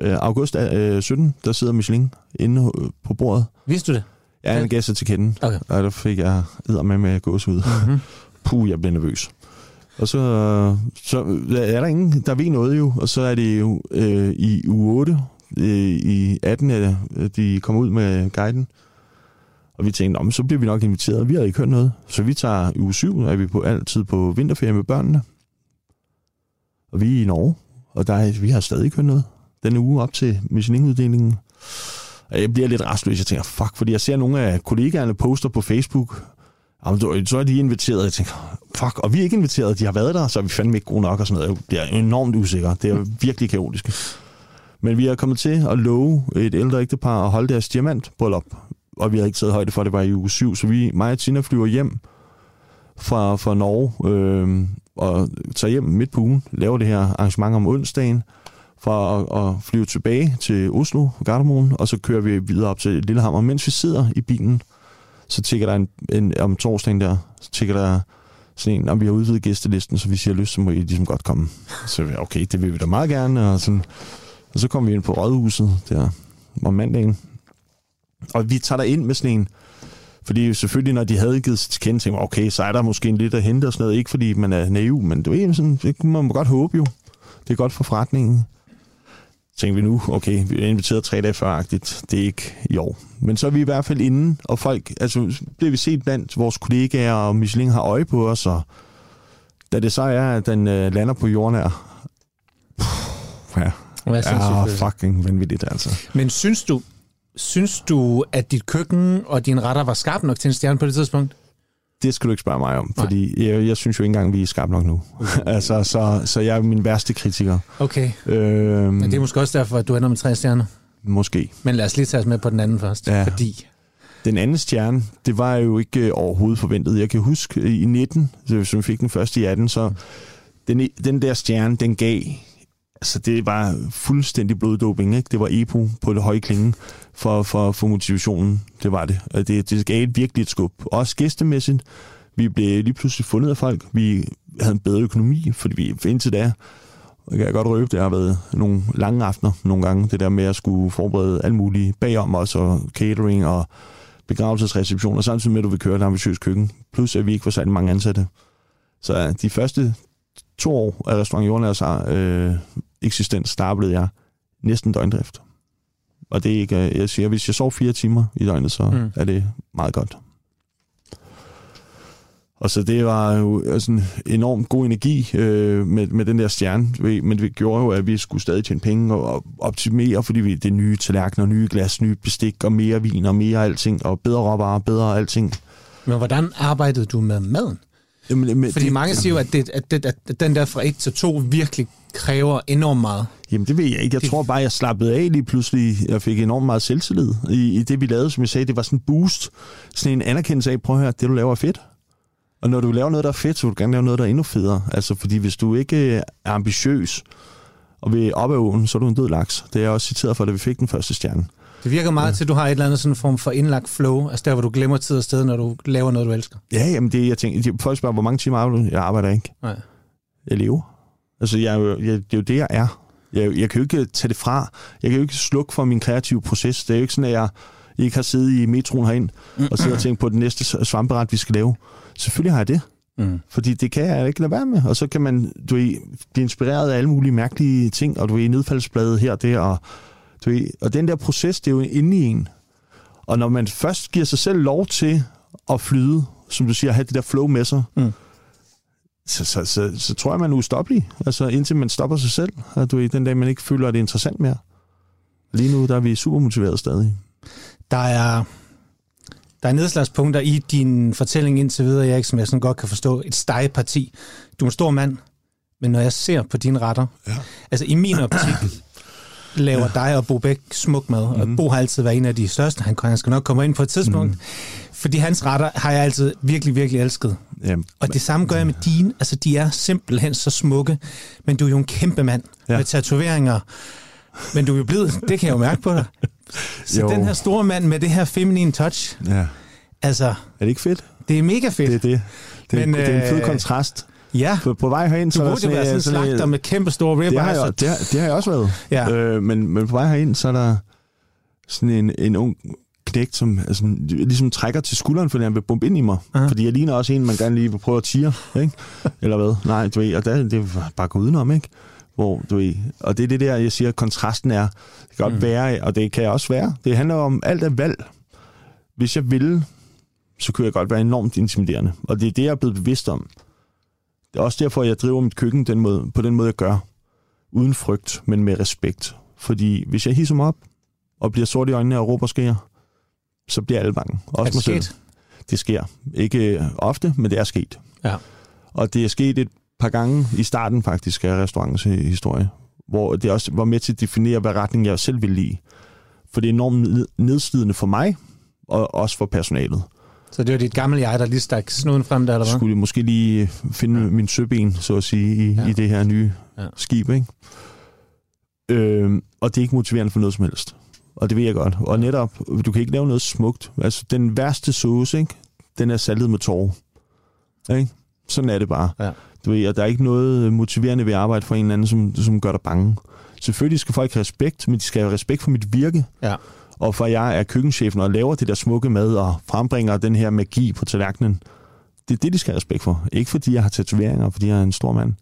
øh, august øh, 17, der sidder Michelin inde på bordet. Vidste du det? Ja, han gav sig til kende. Okay. Og der fik jeg æder med med gås ud. Mm-hmm. Puh, jeg blev nervøs. Og så, så er der ingen, der ved noget jo, og så er det jo øh, i uge 8, øh, i 18, at de kommer ud med guiden. Og vi tænkte, om så bliver vi nok inviteret. Vi har ikke hørt noget. Så vi tager i uge 7, er vi på, altid på vinterferie med børnene. Og vi er i Norge, og der er, vi har stadig ikke hørt noget. Den uge op til Michelin-uddelingen. Jeg bliver lidt restløs. Jeg tænker, fuck, fordi jeg ser nogle af kollegaerne poster på Facebook, Jamen, så er de inviteret, jeg tænker, fuck, og vi er ikke inviteret, de har været der, så er vi fandme ikke gode nok og sådan noget. Jeg bliver enormt usikker. Det er virkelig kaotisk. Men vi er kommet til at love et ældre ægtepar at holde deres diamantbryllup, og vi har ikke taget højde for, at det var i uge 7, så vi, mig og Tina flyver hjem fra, fra Norge øh, og tager hjem midt på ugen, laver det her arrangement om onsdagen, for at, at flyve tilbage til Oslo, Gardermoen, og så kører vi videre op til Lillehammer. Mens vi sidder i bilen, så tigger der en, en om torsdagen der, så tigger der sådan en, om vi har udvidet gæstelisten, så hvis I har lyst, så må I ligesom godt komme. Så okay, det vil vi da meget gerne, og, sådan, og så kommer vi ind på Rådhuset der om mandagen, og vi tager der ind med sådan en, fordi selvfølgelig, når de havde givet sig til kende, tænkte okay, så er der måske en lidt at hente og sådan noget. Ikke fordi man er naiv, men det, er sådan, det må man godt håbe jo. Det er godt for forretningen tænkte vi nu, okay, vi er inviteret tre dage før -agtigt. Det er ikke i år. Men så er vi i hvert fald inde, og folk, altså bliver vi set blandt vores kollegaer, og Michelin har øje på os, og da det så er, at den øh, lander på jorden her, ja, Hvad er fucking vanvittigt, altså. Men synes du, synes du, at dit køkken og dine retter var skarpe nok til en stjerne på det tidspunkt? Det skal du ikke spørge mig om, Nej. fordi jeg, jeg synes jo ikke engang, vi er skarpe nok nu. Okay. altså, så, så jeg er min værste kritiker. Okay. Øhm, Men det er måske også derfor, at du ender med tre stjerner? Måske. Men lad os lige tage os med på den anden først, ja. fordi... Den anden stjerne, det var jo ikke øh, overhovedet forventet. Jeg kan huske øh, i 19, som vi fik den første i 18, så den, den der stjerne, den gav altså det var fuldstændig bloddoping, ikke? Det var EPO på det høje klinge for, for, for motivationen. Det var det. Og det, det gav et virkelig et skub. Også gæstemæssigt. Vi blev lige pludselig fundet af folk. Vi havde en bedre økonomi, fordi vi indtil da, jeg kan godt røbe, det har været nogle lange aftener nogle gange, det der med at skulle forberede alt muligt bagom os, og catering og begravelsesreception, og samtidig med, at du vil køre et ambitiøst køkken. Plus, at vi ikke var særlig mange ansatte. Så de første to år af Restaurant Jordnærs øh, eksistens startede jeg næsten døgndrift. Og det er ikke, øh, jeg siger, hvis jeg sover fire timer i døgnet, så mm. er det meget godt. Og så det var jo altså en enormt god energi øh, med, med den der stjerne, men det gjorde jo, at vi skulle stadig tjene penge og optimere, fordi vi det nye tallerkener, nye glas, nye bestik og mere vin og mere alting, og bedre råvarer, bedre alting. Men hvordan arbejdede du med maden? Jamen, men, Fordi det, mange siger jo, at, det, at, det, at den der fra 1 til 2 virkelig kræver enormt meget. Jamen det ved jeg ikke. Jeg det... tror bare, jeg slappede af lige pludselig. Jeg fik enormt meget selvtillid i, i det, vi lavede. Som jeg sagde, det var sådan en boost. Sådan en anerkendelse af, prøv at høre, det du laver er fedt. Og når du laver noget, der er fedt, så vil du gerne lave noget, der er endnu federe. Altså fordi hvis du ikke er ambitiøs og vil op ad åen, så er du en død laks. Det er jeg også citeret for, da vi fik den første stjerne. Det virker meget ja. til, at du har et eller andet sådan form for indlagt flow, altså der, hvor du glemmer tid og sted, når du laver noget, du elsker. Ja, jamen det, jeg tænker, folk spørger, hvor mange timer arbejder du? Jeg arbejder ikke. Nej. Jeg lever. Altså, jeg, jeg, det er jo det, jeg er. Jeg, jeg kan jo ikke tage det fra. Jeg kan jo ikke slukke for min kreative proces. Det er jo ikke sådan, at jeg ikke har siddet i metroen herind og siddet og tænkt på det næste svamperet, vi skal lave. Selvfølgelig har jeg det. Mm. Fordi det kan jeg ikke lade være med. Og så kan man du er, blive inspireret af alle mulige mærkelige ting, og du er i nedfaldsbladet her og der, og du ved, og den der proces, det er jo inde i en. Og når man først giver sig selv lov til at flyde, som du siger, at have det der flow med sig, mm. så, så, så, så tror jeg, man er ustoppelig. Altså indtil man stopper sig selv. Og du ved, den dag, man ikke føler, at det er interessant mere. Lige nu, der er vi super motiveret stadig. Der er, der er nedslagspunkter i din fortælling indtil videre, Erik, som jeg sådan godt kan forstå. Et stegeparti. Du er en stor mand, men når jeg ser på dine retter, ja. altså i min optik, laver ja. dig og Bo Bæk smuk mad, mm. og mhm. Bo har altid været en af de største. Han, han skal nok komme ind på et tidspunkt. Mm. Fordi hans retter har jeg altid virkelig, virkelig elsket. Ja, og det samme gør jeg med dine. Altså, de er simpelthen så smukke. Men du er jo en kæmpe mand ja. med tatoveringer. Men du er jo blevet, det kan jeg jo mærke på dig. Så jo. den her store mand med det her feminine touch. Ja. Altså. Er det ikke fedt? Det er mega fedt. Det er det. Det, Men, det er en fed øh, kontrast. Ja. På, på vej herind... Du så burde jo være sådan en slagter med kæmpe store ribeyes. Det har jeg, det har, det har jeg også været. Ja. Øh, men, men på vej herind, så er der sådan en, en ung knægt, som altså, ligesom trækker til skulderen, fordi han vil bombe ind i mig. Aha. Fordi jeg ligner også en, man gerne lige vil prøve at tire, ikke? Eller hvad? Nej, du ved, og der, det var bare gå udenom, ikke? Hvor, du ved, og det er det der, jeg siger, kontrasten er, det kan godt mm. være, og det kan også være. Det handler om alt af valg. Hvis jeg ville, så kunne jeg godt være enormt intimiderende. Og det er det, jeg er blevet bevidst om. Det er også derfor, jeg driver mit køkken den måde, på den måde, jeg gør. Uden frygt, men med respekt. Fordi hvis jeg hisser mig op, og bliver sort i øjnene og råber skærer, så bliver alle bange. Også er det sket? Selv. Det sker. Ikke øh, ofte, men det er sket. Ja. Og det er sket et par gange i starten faktisk af restaurantens historie, hvor det også var med til at definere, hvad retning jeg selv ville lide. For det er enormt nedslidende for mig, og også for personalet. Så det var dit gamle jeg, der lige stak snuden frem der, eller hvad? Skulle måske lige finde ja. min søben, så at sige, i, ja. i det her nye ja. skib, ikke? Øh, og det er ikke motiverende for noget som helst. Og det ved jeg godt. Og netop, du kan ikke lave noget smukt. Altså, den værste sauce, ikke? den er saltet med tårer. Ikke? Sådan er det bare. Ja. Du ved, og der er ikke noget motiverende ved at arbejde for en eller anden, som, som gør dig bange. Selvfølgelig skal folk have respekt, men de skal have respekt for mit virke. Ja. Og for jeg er køkkenchefen og laver det der smukke mad og frembringer den her magi på tallerkenen. Det er det, de skal have respekt for. Ikke fordi jeg har tatoveringer, fordi jeg er en stor mand.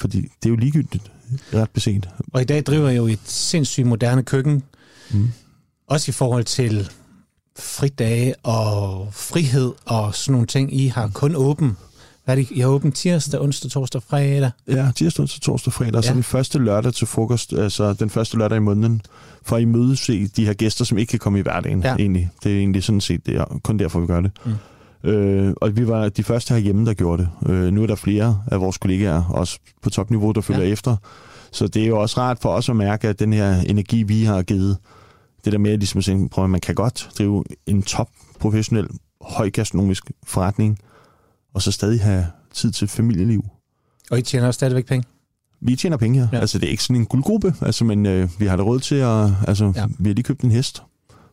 Fordi det er jo ligegyldigt, ret beset. Og i dag driver jeg jo et sindssygt moderne køkken. Mm. Også i forhold til fridage og frihed og sådan nogle ting. I har kun åben hvad er det? I har åbent tirsdag, onsdag, torsdag, fredag? Ja, tirsdag, onsdag, torsdag, fredag. Ja. Så den første lørdag til frokost, altså den første lørdag i måneden, for at imødese de her gæster, som ikke kan komme i hverdagen, ja. egentlig. Det er egentlig sådan set det er kun derfor, vi gør det. Mm. Øh, og vi var de første herhjemme, der gjorde det. Øh, nu er der flere af vores kollegaer, også på topniveau, der følger ja. efter. Så det er jo også rart for os at mærke, at den her energi, vi har givet, det der med ligesom at sige, prøv, man kan godt drive en top professionel, højgastronomisk forretning, og så stadig have tid til familieliv. Og I tjener også stadigvæk penge? Vi tjener penge, ja. ja. Altså, det er ikke sådan en guldgruppe, altså, men øh, vi har da råd til at... Altså, ja. vi har lige købt en hest.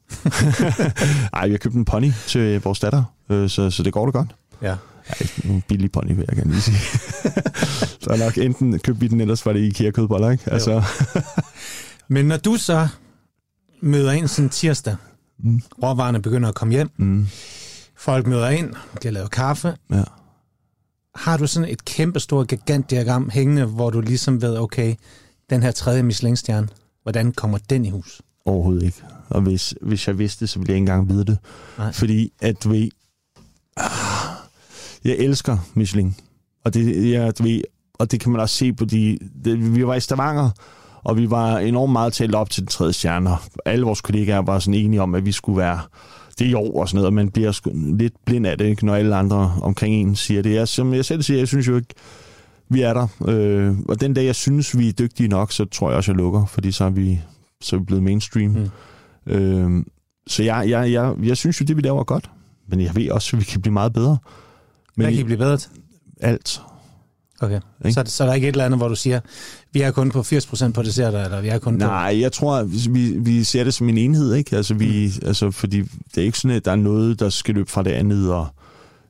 Nej, vi har købt en pony til vores datter, øh, så, så det går da godt. Ja. Ja, en billig pony, vil jeg gerne lige sige. så er nok enten købte vi den, ellers var det IKEA kødboller, ikke? Altså. Men når du så møder ind sådan tirsdag, mm. råvarerne begynder at komme hjem, mm. Folk møder ind, har lavet kaffe, ja har du sådan et kæmpestort gigantdiagram hængende, hvor du ligesom ved, okay, den her tredje Michelin-stjerne, hvordan kommer den i hus? Overhovedet ikke. Og hvis, hvis jeg vidste det, så ville jeg ikke engang vide det. Nej. Fordi at, du ved, jeg elsker Michelin. Og det, jeg, du ved, og det kan man også se på de... Det, vi var i Stavanger, og vi var enormt meget talt op til den tredje stjerne. Alle vores kollegaer var sådan enige om, at vi skulle være det er år og sådan noget, og man bliver sgu lidt blind af det, ikke, når alle andre omkring en siger det. Jeg, som jeg selv siger, jeg synes jo ikke, vi er der. Øh, og den dag, jeg synes, vi er dygtige nok, så tror jeg også, jeg lukker, fordi så er vi, så er vi blevet mainstream. Mm. Øh, så jeg, jeg, jeg, jeg synes jo, det vi laver er godt, men jeg ved også, at vi kan blive meget bedre. Men Hvad kan I blive bedre til? Alt. Okay, så, så er der ikke et eller andet, hvor du siger, vi er kun på 80% på desserter, eller vi er kun på... Nej, jeg tror, vi, vi ser det som en enhed, ikke? Altså, vi, mm. altså, fordi det er ikke sådan, at der er noget, der skal løbe fra det andet, og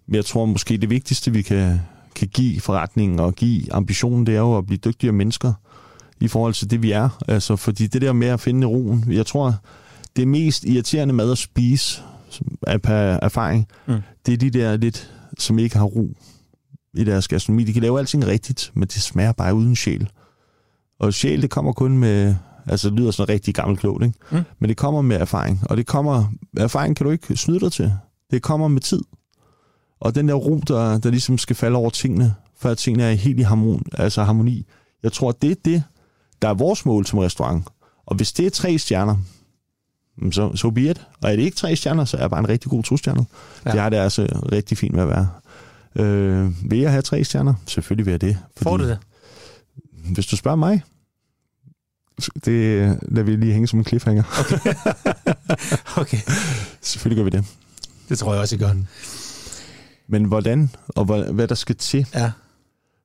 men jeg tror måske, det vigtigste, vi kan, kan give forretningen og give ambitionen, det er jo at blive dygtigere mennesker i forhold til det, vi er. Altså, fordi det der med at finde roen, jeg tror, det mest irriterende mad at spise, af erfaring, mm. det er de der lidt, som ikke har ro i deres gastronomi. De kan lave alting rigtigt, men det smager bare uden sjæl. Og sjæl, det kommer kun med... Altså, det lyder sådan rigtig gammelt klogt, ikke? Mm. Men det kommer med erfaring. Og det kommer... Erfaring kan du ikke snyde dig til. Det kommer med tid. Og den der ro, der, der ligesom skal falde over tingene, for at tingene er helt i harmon, altså harmoni. Jeg tror, det er det, der er vores mål som restaurant. Og hvis det er tre stjerner, så, så be it. Og er det ikke tre stjerner, så er det bare en rigtig god to stjerner. Ja. Det har det altså rigtig fint med at være. Øh, vil jeg have tre stjerner? Selvfølgelig vil jeg det. Fordi, Får du det? Hvis du spørger mig, det lader vi lige hænge som en cliffhanger. Okay. okay. Selvfølgelig gør vi det. Det tror jeg også, I gør. Men hvordan, og hvad, hvad der skal til? Ja.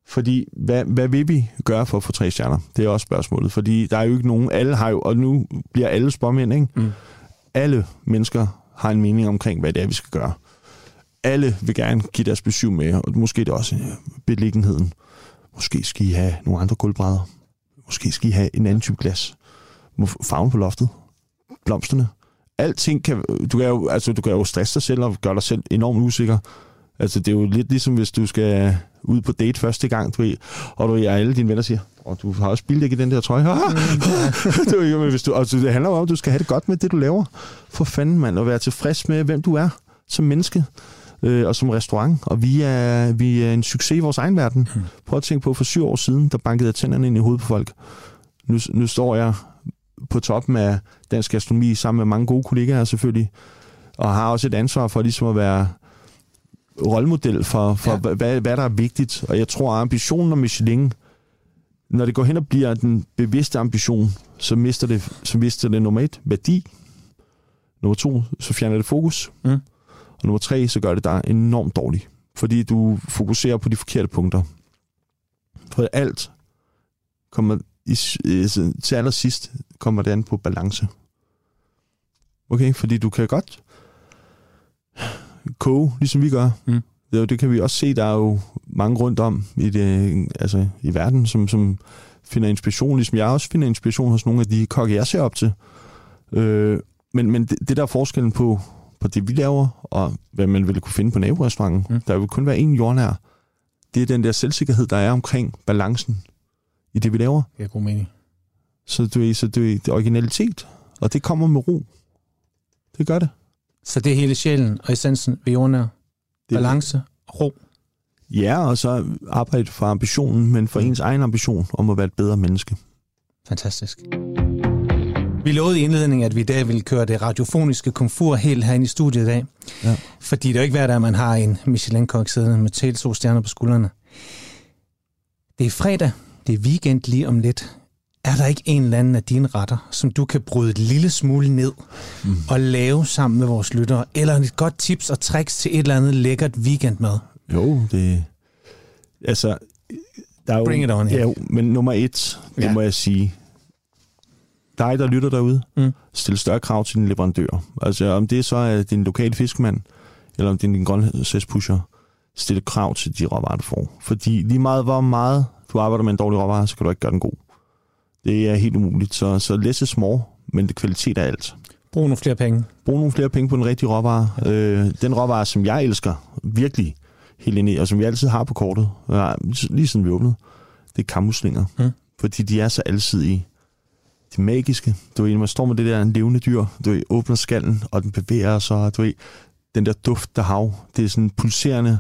Fordi, hvad, hvad vil vi gøre for at få tre stjerner? Det er også spørgsmålet. Fordi der er jo ikke nogen, alle har jo, og nu bliver alle spørgmænd, ikke? Mm. Alle mennesker har en mening omkring, hvad det er, vi skal gøre alle vil gerne give deres besøg med, og måske er det også øh, beliggenheden. Måske skal I have nogle andre gulvbrædder. Måske skal I have en anden type glas. Farven på loftet. Blomsterne. alting kan, øh, du kan jo, altså, du kan jo stresse dig selv og gøre dig selv enormt usikker. Altså, det er jo lidt ligesom, hvis du skal ud på date første gang, du ved, og du er alle dine venner siger, og du har også bildæk i den der trøje. du, ved, hvis du, altså, det handler om, at du skal have det godt med det, du laver. For fanden, mand, og være tilfreds med, hvem du er som menneske øh, og som restaurant. Og vi er, vi er en succes i vores egen verden. Mm. Prøv at tænke på, for syv år siden, der bankede jeg tænderne ind i hovedet på folk. Nu, nu står jeg på toppen af dansk gastronomi sammen med mange gode kollegaer selvfølgelig, og har også et ansvar for ligesom at være rollemodel for, for ja. hvad, hvad der er vigtigt. Og jeg tror, at ambitionen om Michelin, når det går hen og bliver den bevidste ambition, så mister det, så mister det nummer et, værdi. Nummer to, så fjerner det fokus. Mm. Og nummer tre, så gør det dig enormt dårligt. Fordi du fokuserer på de forkerte punkter. For alt kommer i, til allersidst kommer det an på balance. Okay, fordi du kan godt koge, ligesom vi gør. Mm. Det, det kan vi også se, der er jo mange rundt om i, det, altså, i verden, som, som finder inspiration, ligesom jeg også finder inspiration hos nogle af de kokke, jeg ser op til. Øh, men men det, det der er forskellen på, på det, vi laver, og hvad man ville kunne finde på naborestauranten, mm. der vil kun være en jordnær. Det er den der selvsikkerhed, der er omkring balancen i det, vi laver. Det er god mening. Så du er, så du er, det er originalitet, og det kommer med ro. Det gør det. Så det er hele sjælen og essensen ved jordnær. Balance og ro. Ja, og så arbejde for ambitionen, men for mm. ens egen ambition om at være et bedre menneske. Fantastisk. Vi lovede i indledningen, at vi i dag ville køre det radiofoniske komfur helt herinde i studiet i dag. Ja. Fordi det er jo ikke hver at man har en Michelin-kok siddende med til to stjerner på skuldrene. Det er fredag, det er weekend lige om lidt. Er der ikke en eller anden af dine retter, som du kan bryde et lille smule ned mm. og lave sammen med vores lyttere? Eller et godt tips og tricks til et eller andet lækkert weekendmad? Jo, det... Altså, der er jo, Bring it on, ja. men nummer et, det ja. må jeg sige, dig, der lytter derude, mm. stil større krav til din leverandør. Altså, om det så er din lokale fiskemand, eller om det er din grøntsagspusher, stil krav til de råvarer, du får. Fordi lige meget, hvor meget du arbejder med en dårlig råvare, så kan du ikke gøre den god. Det er helt umuligt. Så, så less is small, men det kvalitet er alt. Brug nogle flere penge. Brug nogle flere penge på den rigtige råvare. Ja. Øh, den råvare, som jeg elsker, virkelig helt ind i, og som vi altid har på kortet, lige siden vi åbnede, det er kammuslinger. Mm. Fordi de er så alsidige. Det magiske. Du ved, man står med det der levende dyr, du ved, åbner skallen, og den bevæger sig, du ved, den der duft der hav, det er sådan pulserende,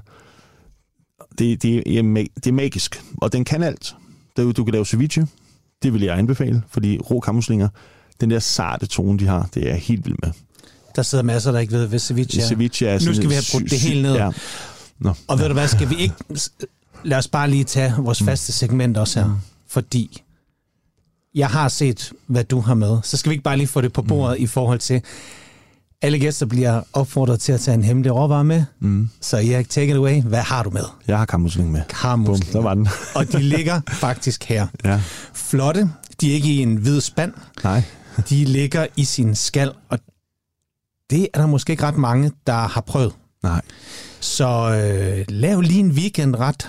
det, det, er, det er magisk, og den kan alt. Du, du kan lave ceviche, det vil jeg anbefale, fordi rå kammuslinger, den der sarte tone, de har, det er jeg helt vild med. Der sidder masser, der ikke ved, hvad ceviche er. Ceviche er nu skal vi have brugt det hele ned. Ja. Nå. Og ved du hvad, skal vi ikke... Lad os bare lige tage vores mm. faste segment også her. Mm. Fordi jeg har set, hvad du har med. Så skal vi ikke bare lige få det på bordet mm. i forhold til... Alle gæster bliver opfordret til at tage en hemmelig råvare med. Mm. Så Erik, take it away. Hvad har du med? Jeg har kammusling med. Kammusling. der var den. og de ligger faktisk her. Ja. Flotte. De er ikke i en hvid spand. Nej. de ligger i sin skal, og det er der måske ikke ret mange, der har prøvet. Nej. Så øh, lav lige en weekendret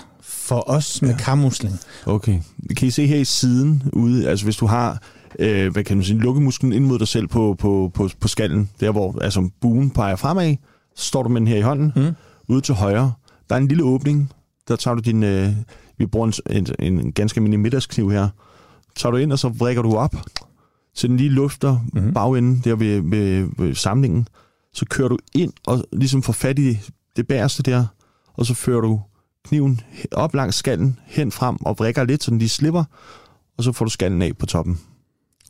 for os med ja. kammusling. Okay. Kan I se her i siden ude, altså hvis du har øh, hvad kan man sige, lukkemusklen ind mod dig selv på, på, på, på skallen, der hvor altså, buen peger fremad, så står du med den her i hånden, mm. ude til højre. Der er en lille åbning, der tager du din, øh, vi bruger en, en, en ganske almindelig middagskniv her, tager du ind, og så vrikker du op, så den lige lufter mm. bagenden der ved, ved, ved samlingen, så kører du ind og ligesom får fat i det bæreste der, og så fører du kniven op langs skallen, hen frem og vrikker lidt, så den lige slipper, og så får du skallen af på toppen.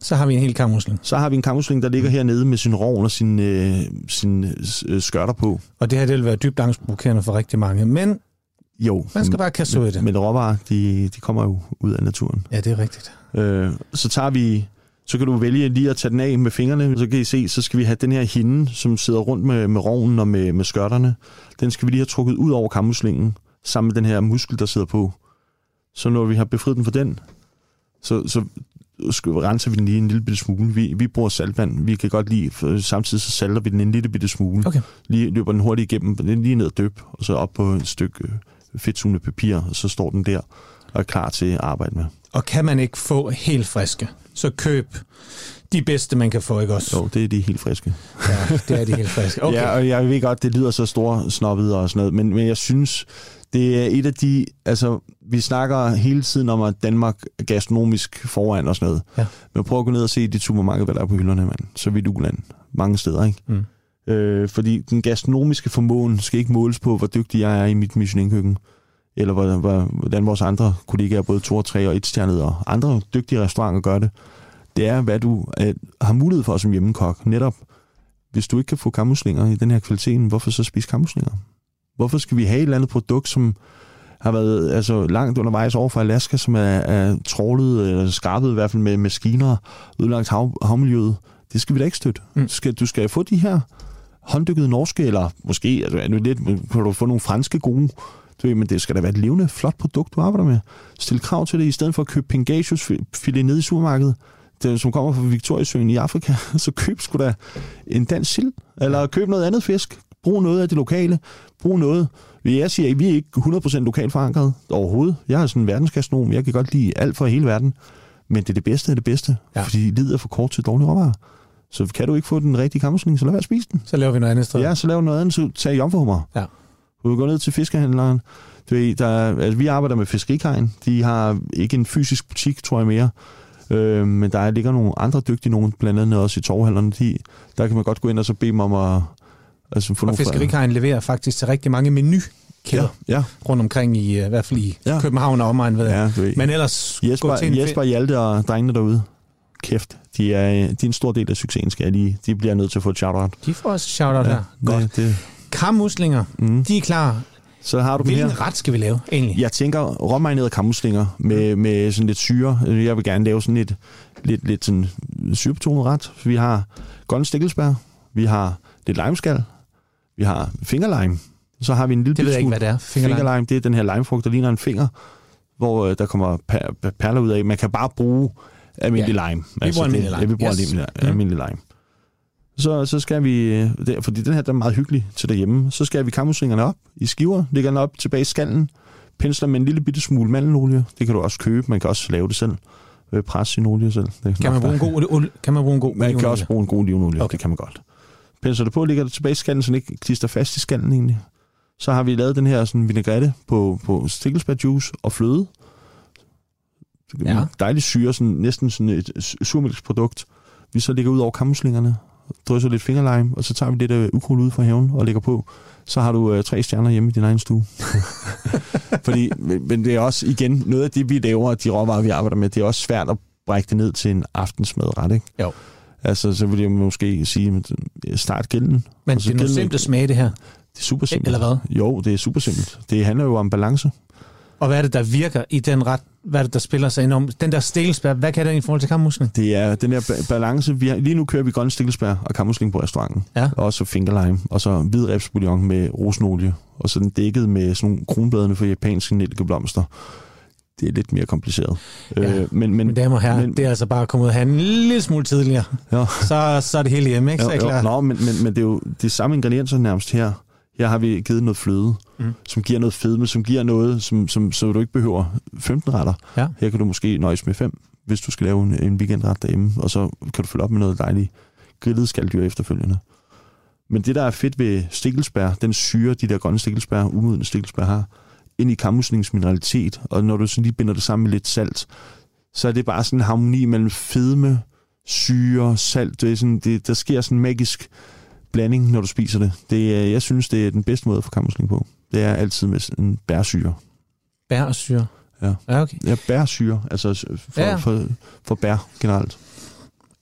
Så har vi en hel kammusling. Så har vi en kammusling, der ligger hernede med sin rovn og sin, øh, sin øh, skørter på. Og det her det vil være dybt angstprovokerende for rigtig mange. Men jo, man skal bare kaste ud i det. Men råvarer, de, de kommer jo ud af naturen. Ja, det er rigtigt. Øh, så tager vi så kan du vælge lige at tage den af med fingrene. Så kan I se, så skal vi have den her hinde, som sidder rundt med, med rovnen og med, med skørterne. Den skal vi lige have trukket ud over kammuslingen, sammen med den her muskel, der sidder på. Så når vi har befriet den for den, så, så renser vi den lige en lille bitte smule. Vi, vi bruger saltvand. Vi kan godt lide, samtidig så salter vi den en lille bitte smule. Okay. Lige løber den hurtigt igennem, lige ned og døb, og så op på et stykke fedtsugende papir, og så står den der og er klar til at arbejde med. Og kan man ikke få helt friske, så køb de bedste, man kan få, ikke også? Jo, det er de helt friske. Ja, det er de helt friske. Okay. Ja, og jeg ved godt, det lyder så stor snobbet og sådan noget, men, men jeg synes, det er et af de... Altså, vi snakker hele tiden om, at Danmark er gastronomisk foran og sådan noget. Ja. Men prøv at gå ned og se de supermarkeder, hvad der er på hylderne, mand. Så vidt uland. Mange steder, ikke? Mm. Øh, fordi den gastronomiske formåen skal ikke måles på, hvor dygtig jeg er i mit Michelin-køkken. Eller hvor, hvor, hvordan vores andre kollegaer, både 2 og 3 og 1 stjernede og andre dygtige restauranter gør det. Det er, hvad du øh, har mulighed for som hjemmekok. Netop, hvis du ikke kan få kammuslinger i den her kvalitet, hvorfor så spise kammuslinger? Hvorfor skal vi have et eller andet produkt, som har været altså, langt undervejs over fra Alaska, som er, er trålet, eller skarpet i hvert fald med maskiner, udlagt hav, havmiljøet? Det skal vi da ikke støtte. Mm. Mm. Skal, du skal få de her hånddykkede norske, eller måske altså, er det lidt, kan du få nogle franske gode, du ved, men det skal da være et levende, flot produkt, du arbejder med. Stil krav til det, i stedet for at købe Pangasius filet nede i supermarkedet, det, som kommer fra Victoriasøen i Afrika, så køb sgu da en dansk sild, eller køb noget andet fisk. Brug noget af det lokale. Brug noget. Jeg siger ikke, vi er ikke 100% lokalt forankret overhovedet. Jeg er sådan en verdensgastronom. Jeg kan godt lide alt fra hele verden. Men det er det bedste af det bedste. Ja. Fordi livet er for kort til dårlige råvarer. Så kan du ikke få den rigtige kammersling, så lad være at spise den. Så laver vi noget andet sted. Ja, så lav noget andet, så tag jomfruhummer. Ja. Du går ned til fiskehandleren. Du ved, der, er- altså, vi arbejder med fiskerikajen. De har ikke en fysisk butik, tror jeg mere. Øh, men der ligger nogle andre dygtige nogen, blandt andet også i torvhallerne. De, der kan man godt gå ind og så bede dem om at... Altså, få Og Fiskerikajen leverer faktisk til rigtig mange menukæder Ja, ja, rundt omkring i, øh, i hvert fald i Ja. København og omegn, ved jeg. ja, ved. Men ellers Jesper, gå til en Jesper Hjalte og drengene derude. Kæft, de er, de er en stor del af succesen, skal lige. De bliver nødt til at få et shout-out. De får også shout-out ja, her. Godt. Det, det, Kammuslinger, mm. de er klar. Så har du her. Hvilken ret skal vi lave, egentlig? Jeg tænker råmarinerede kammuslinger med, med sådan lidt syre. Jeg vil gerne lave sådan et lidt, lidt sådan syrebetonet ret. Vi har grønne stikkelsbær, vi har lidt limeskal, vi har fingerlime, så har vi en lille Det ved jeg ikke, hvad det er. Fingerlime. fingerlime. Det er den her limefrugt, der ligner en finger, hvor øh, der kommer per, per, perler ud af. Man kan bare bruge almindelig Ja. lime. Vi bruger almindelig det, lime. Ja, vi bruger Yes. yes. almindelig, Mm. almindelig lime. Så, så skal vi, øh, der, fordi den her der er meget hyggelig til derhjemme, så skal vi kammuslingerne op i skiver, lægger den op tilbage i skallen, pensler med en lille bitte smule mandelolie. Det kan du også købe, man kan også lave det selv. Øh, Presse sin olie selv. Det Kan man bruge en god, kan man bruge en god Man kan også bruge en god olivenolie, Okay. det kan man godt. Pensler det på, lægger det tilbage i skallen, så den ikke klister fast i skallen egentlig. Så har vi lavet den her sådan vinaigrette på, på stikkelsbærjuice og fløde. Ja. Dejligt syre, sådan, næsten sådan et surmælksprodukt. Vi så lægger ud over kammuslingerne, drysser lidt fingerlime, og så tager vi lidt øh, ukrudt ud fra haven og lægger på. Så har du øh, tre stjerner hjemme i din egen stue. Fordi, men, men det er også, igen, noget af det, vi laver, de råvarer, vi arbejder med, det er også svært at brække det ned til en aftensmadret, ikke? Jo. Altså, så vil jeg måske sige, start gælden. Men Og det er nogle simple smage, det her. Det er super simpelt. Eller hvad? Jo, det er super simpelt. Det handler jo om balance. Og hvad er det, der virker i den ret? Hvad er det, der spiller sig om? Den der stikkelsbær, hvad kan den i forhold til kammusling? Det er den ba- balance. Vi har, lige nu kører vi grøn stikkelsbær og kammusling på restauranten. Ja. Og også fingerlime. Og så hvid ribsbouillon med rosenolie. Og så den dækket med sådan nogle kronbladene for japanske nellikeblomster. Det er lidt mere kompliceret. Ja. Øh, men, men, Mine damer og herrer, men- det er altså bare at komme ud og have en lille smule tidligere. Ja. Så, så er det hele hjemme, ikke? Så er jo, jo, klar. nå, men, men, men det er jo de samme ingredienser nærmest her. Her har vi givet noget fløde, Mm. som giver noget fedme, som giver noget, som, som, så du ikke behøver 15 retter. Ja. Her kan du måske nøjes med fem, hvis du skal lave en, en weekendret derhjemme, og så kan du følge op med noget dejligt grillet skalddyr efterfølgende. Men det, der er fedt ved stikkelsbær, den syre, de der grønne stikkelsbær, umodne stikkelsbær har, ind i kammuslingens mineralitet, og når du sådan lige binder det sammen med lidt salt, så er det bare sådan en harmoni mellem fedme, syre, salt. Det er sådan, det, der sker sådan en magisk blanding, når du spiser det. det er, jeg synes, det er den bedste måde at få kammusling på. Det er altid med en bærsyre. Bær og syre. Ja. ja okay. Ja, bærsyre, altså for, Ja. for, for bær generelt.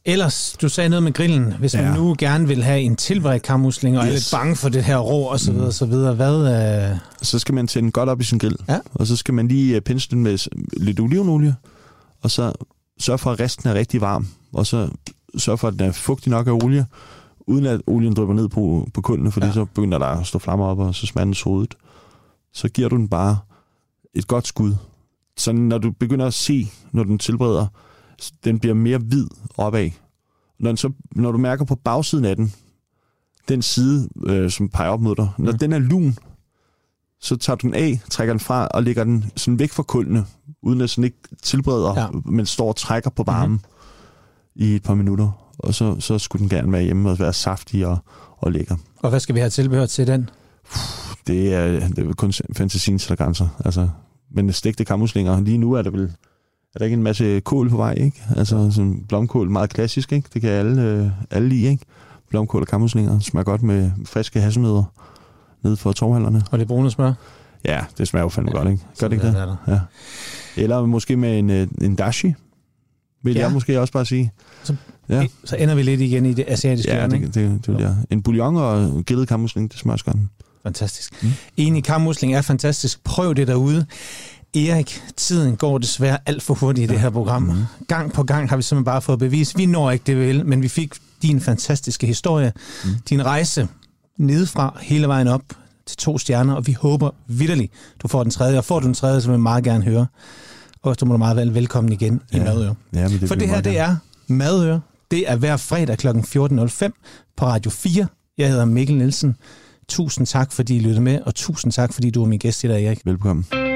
Ellers, du sagde noget med grillen. Hvis man Ja. nu gerne vil have en tilberedt kammusling, og yes. er lidt bange for det her rå og så videre, og så videre, hvad... Øh... Så skal man tænde godt op i sin grill, Ja. og så skal man lige øh, pensle den med lidt olivenolie, og så sørge for, at resten er rigtig varm, og så sørge for, at den er fugtig nok af olie, uden at olien drypper ned på, på kuldene, fordi Ja. så begynder der at stå flammer op, og så smager den sodet. Så giver du den bare et godt skud. Så når du begynder at se, når den tilbereder, s- den bliver mere hvid opad. Når, den så, når du mærker på bagsiden af den, den side, øh, som peger op mod dig, når Mm. den er lun, så tager du den af, trækker den fra og lægger den sådan væk fra kuldene, uden at sådan ikke tilbereder, Ja. men står og trækker på varmen. Mm-hmm. i et par minutter, og så, så skulle den gerne være hjemme og være saftig og, og lækker. Og hvad skal vi have tilbehør til den? Det er, det er kun fantasien til grænser. Altså, men stegte kammuslinger, lige nu er der vel er der ikke en masse kål på vej, ikke? Altså sådan blomkål, meget klassisk, ikke? Det kan alle, øh, alle lide, ikke? Blomkål og kammuslinger smager godt med friske hasselnødder nede for torvhallerne. Og det brune smør? Ja, det smager jo fandme ja, godt, ikke? Gør det ikke det? det? Ja. Eller måske med en, øh, en dashi, vil ja. jeg måske også bare sige. Så, ja. så ender vi lidt igen i det asiatiske Ja, det, det, det, det vil jeg. En bouillon og grillet kammusling, det smager godt. Fantastisk. Mm. Enig kammusling er fantastisk. Prøv det derude. Erik, tiden går desværre alt for hurtigt i det her program. Mm. Gang på gang har vi simpelthen bare fået bevis. Vi når ikke det vel, men vi fik din fantastiske historie, mm. din rejse nedefra hele vejen op til to stjerner, og vi håber vidderligt, du får den tredje, og får du den tredje, så vil vi meget gerne høre. Og så må du meget vel velkommen igen ja. i Madøre. Ja, det For det her, det er Madøre. Det er hver fredag kl. 14.05 på Radio 4. Jeg hedder Mikkel Nielsen. Tusind tak, fordi I lyttede med, og tusind tak, fordi du er min gæst i dag, Erik. Velkommen.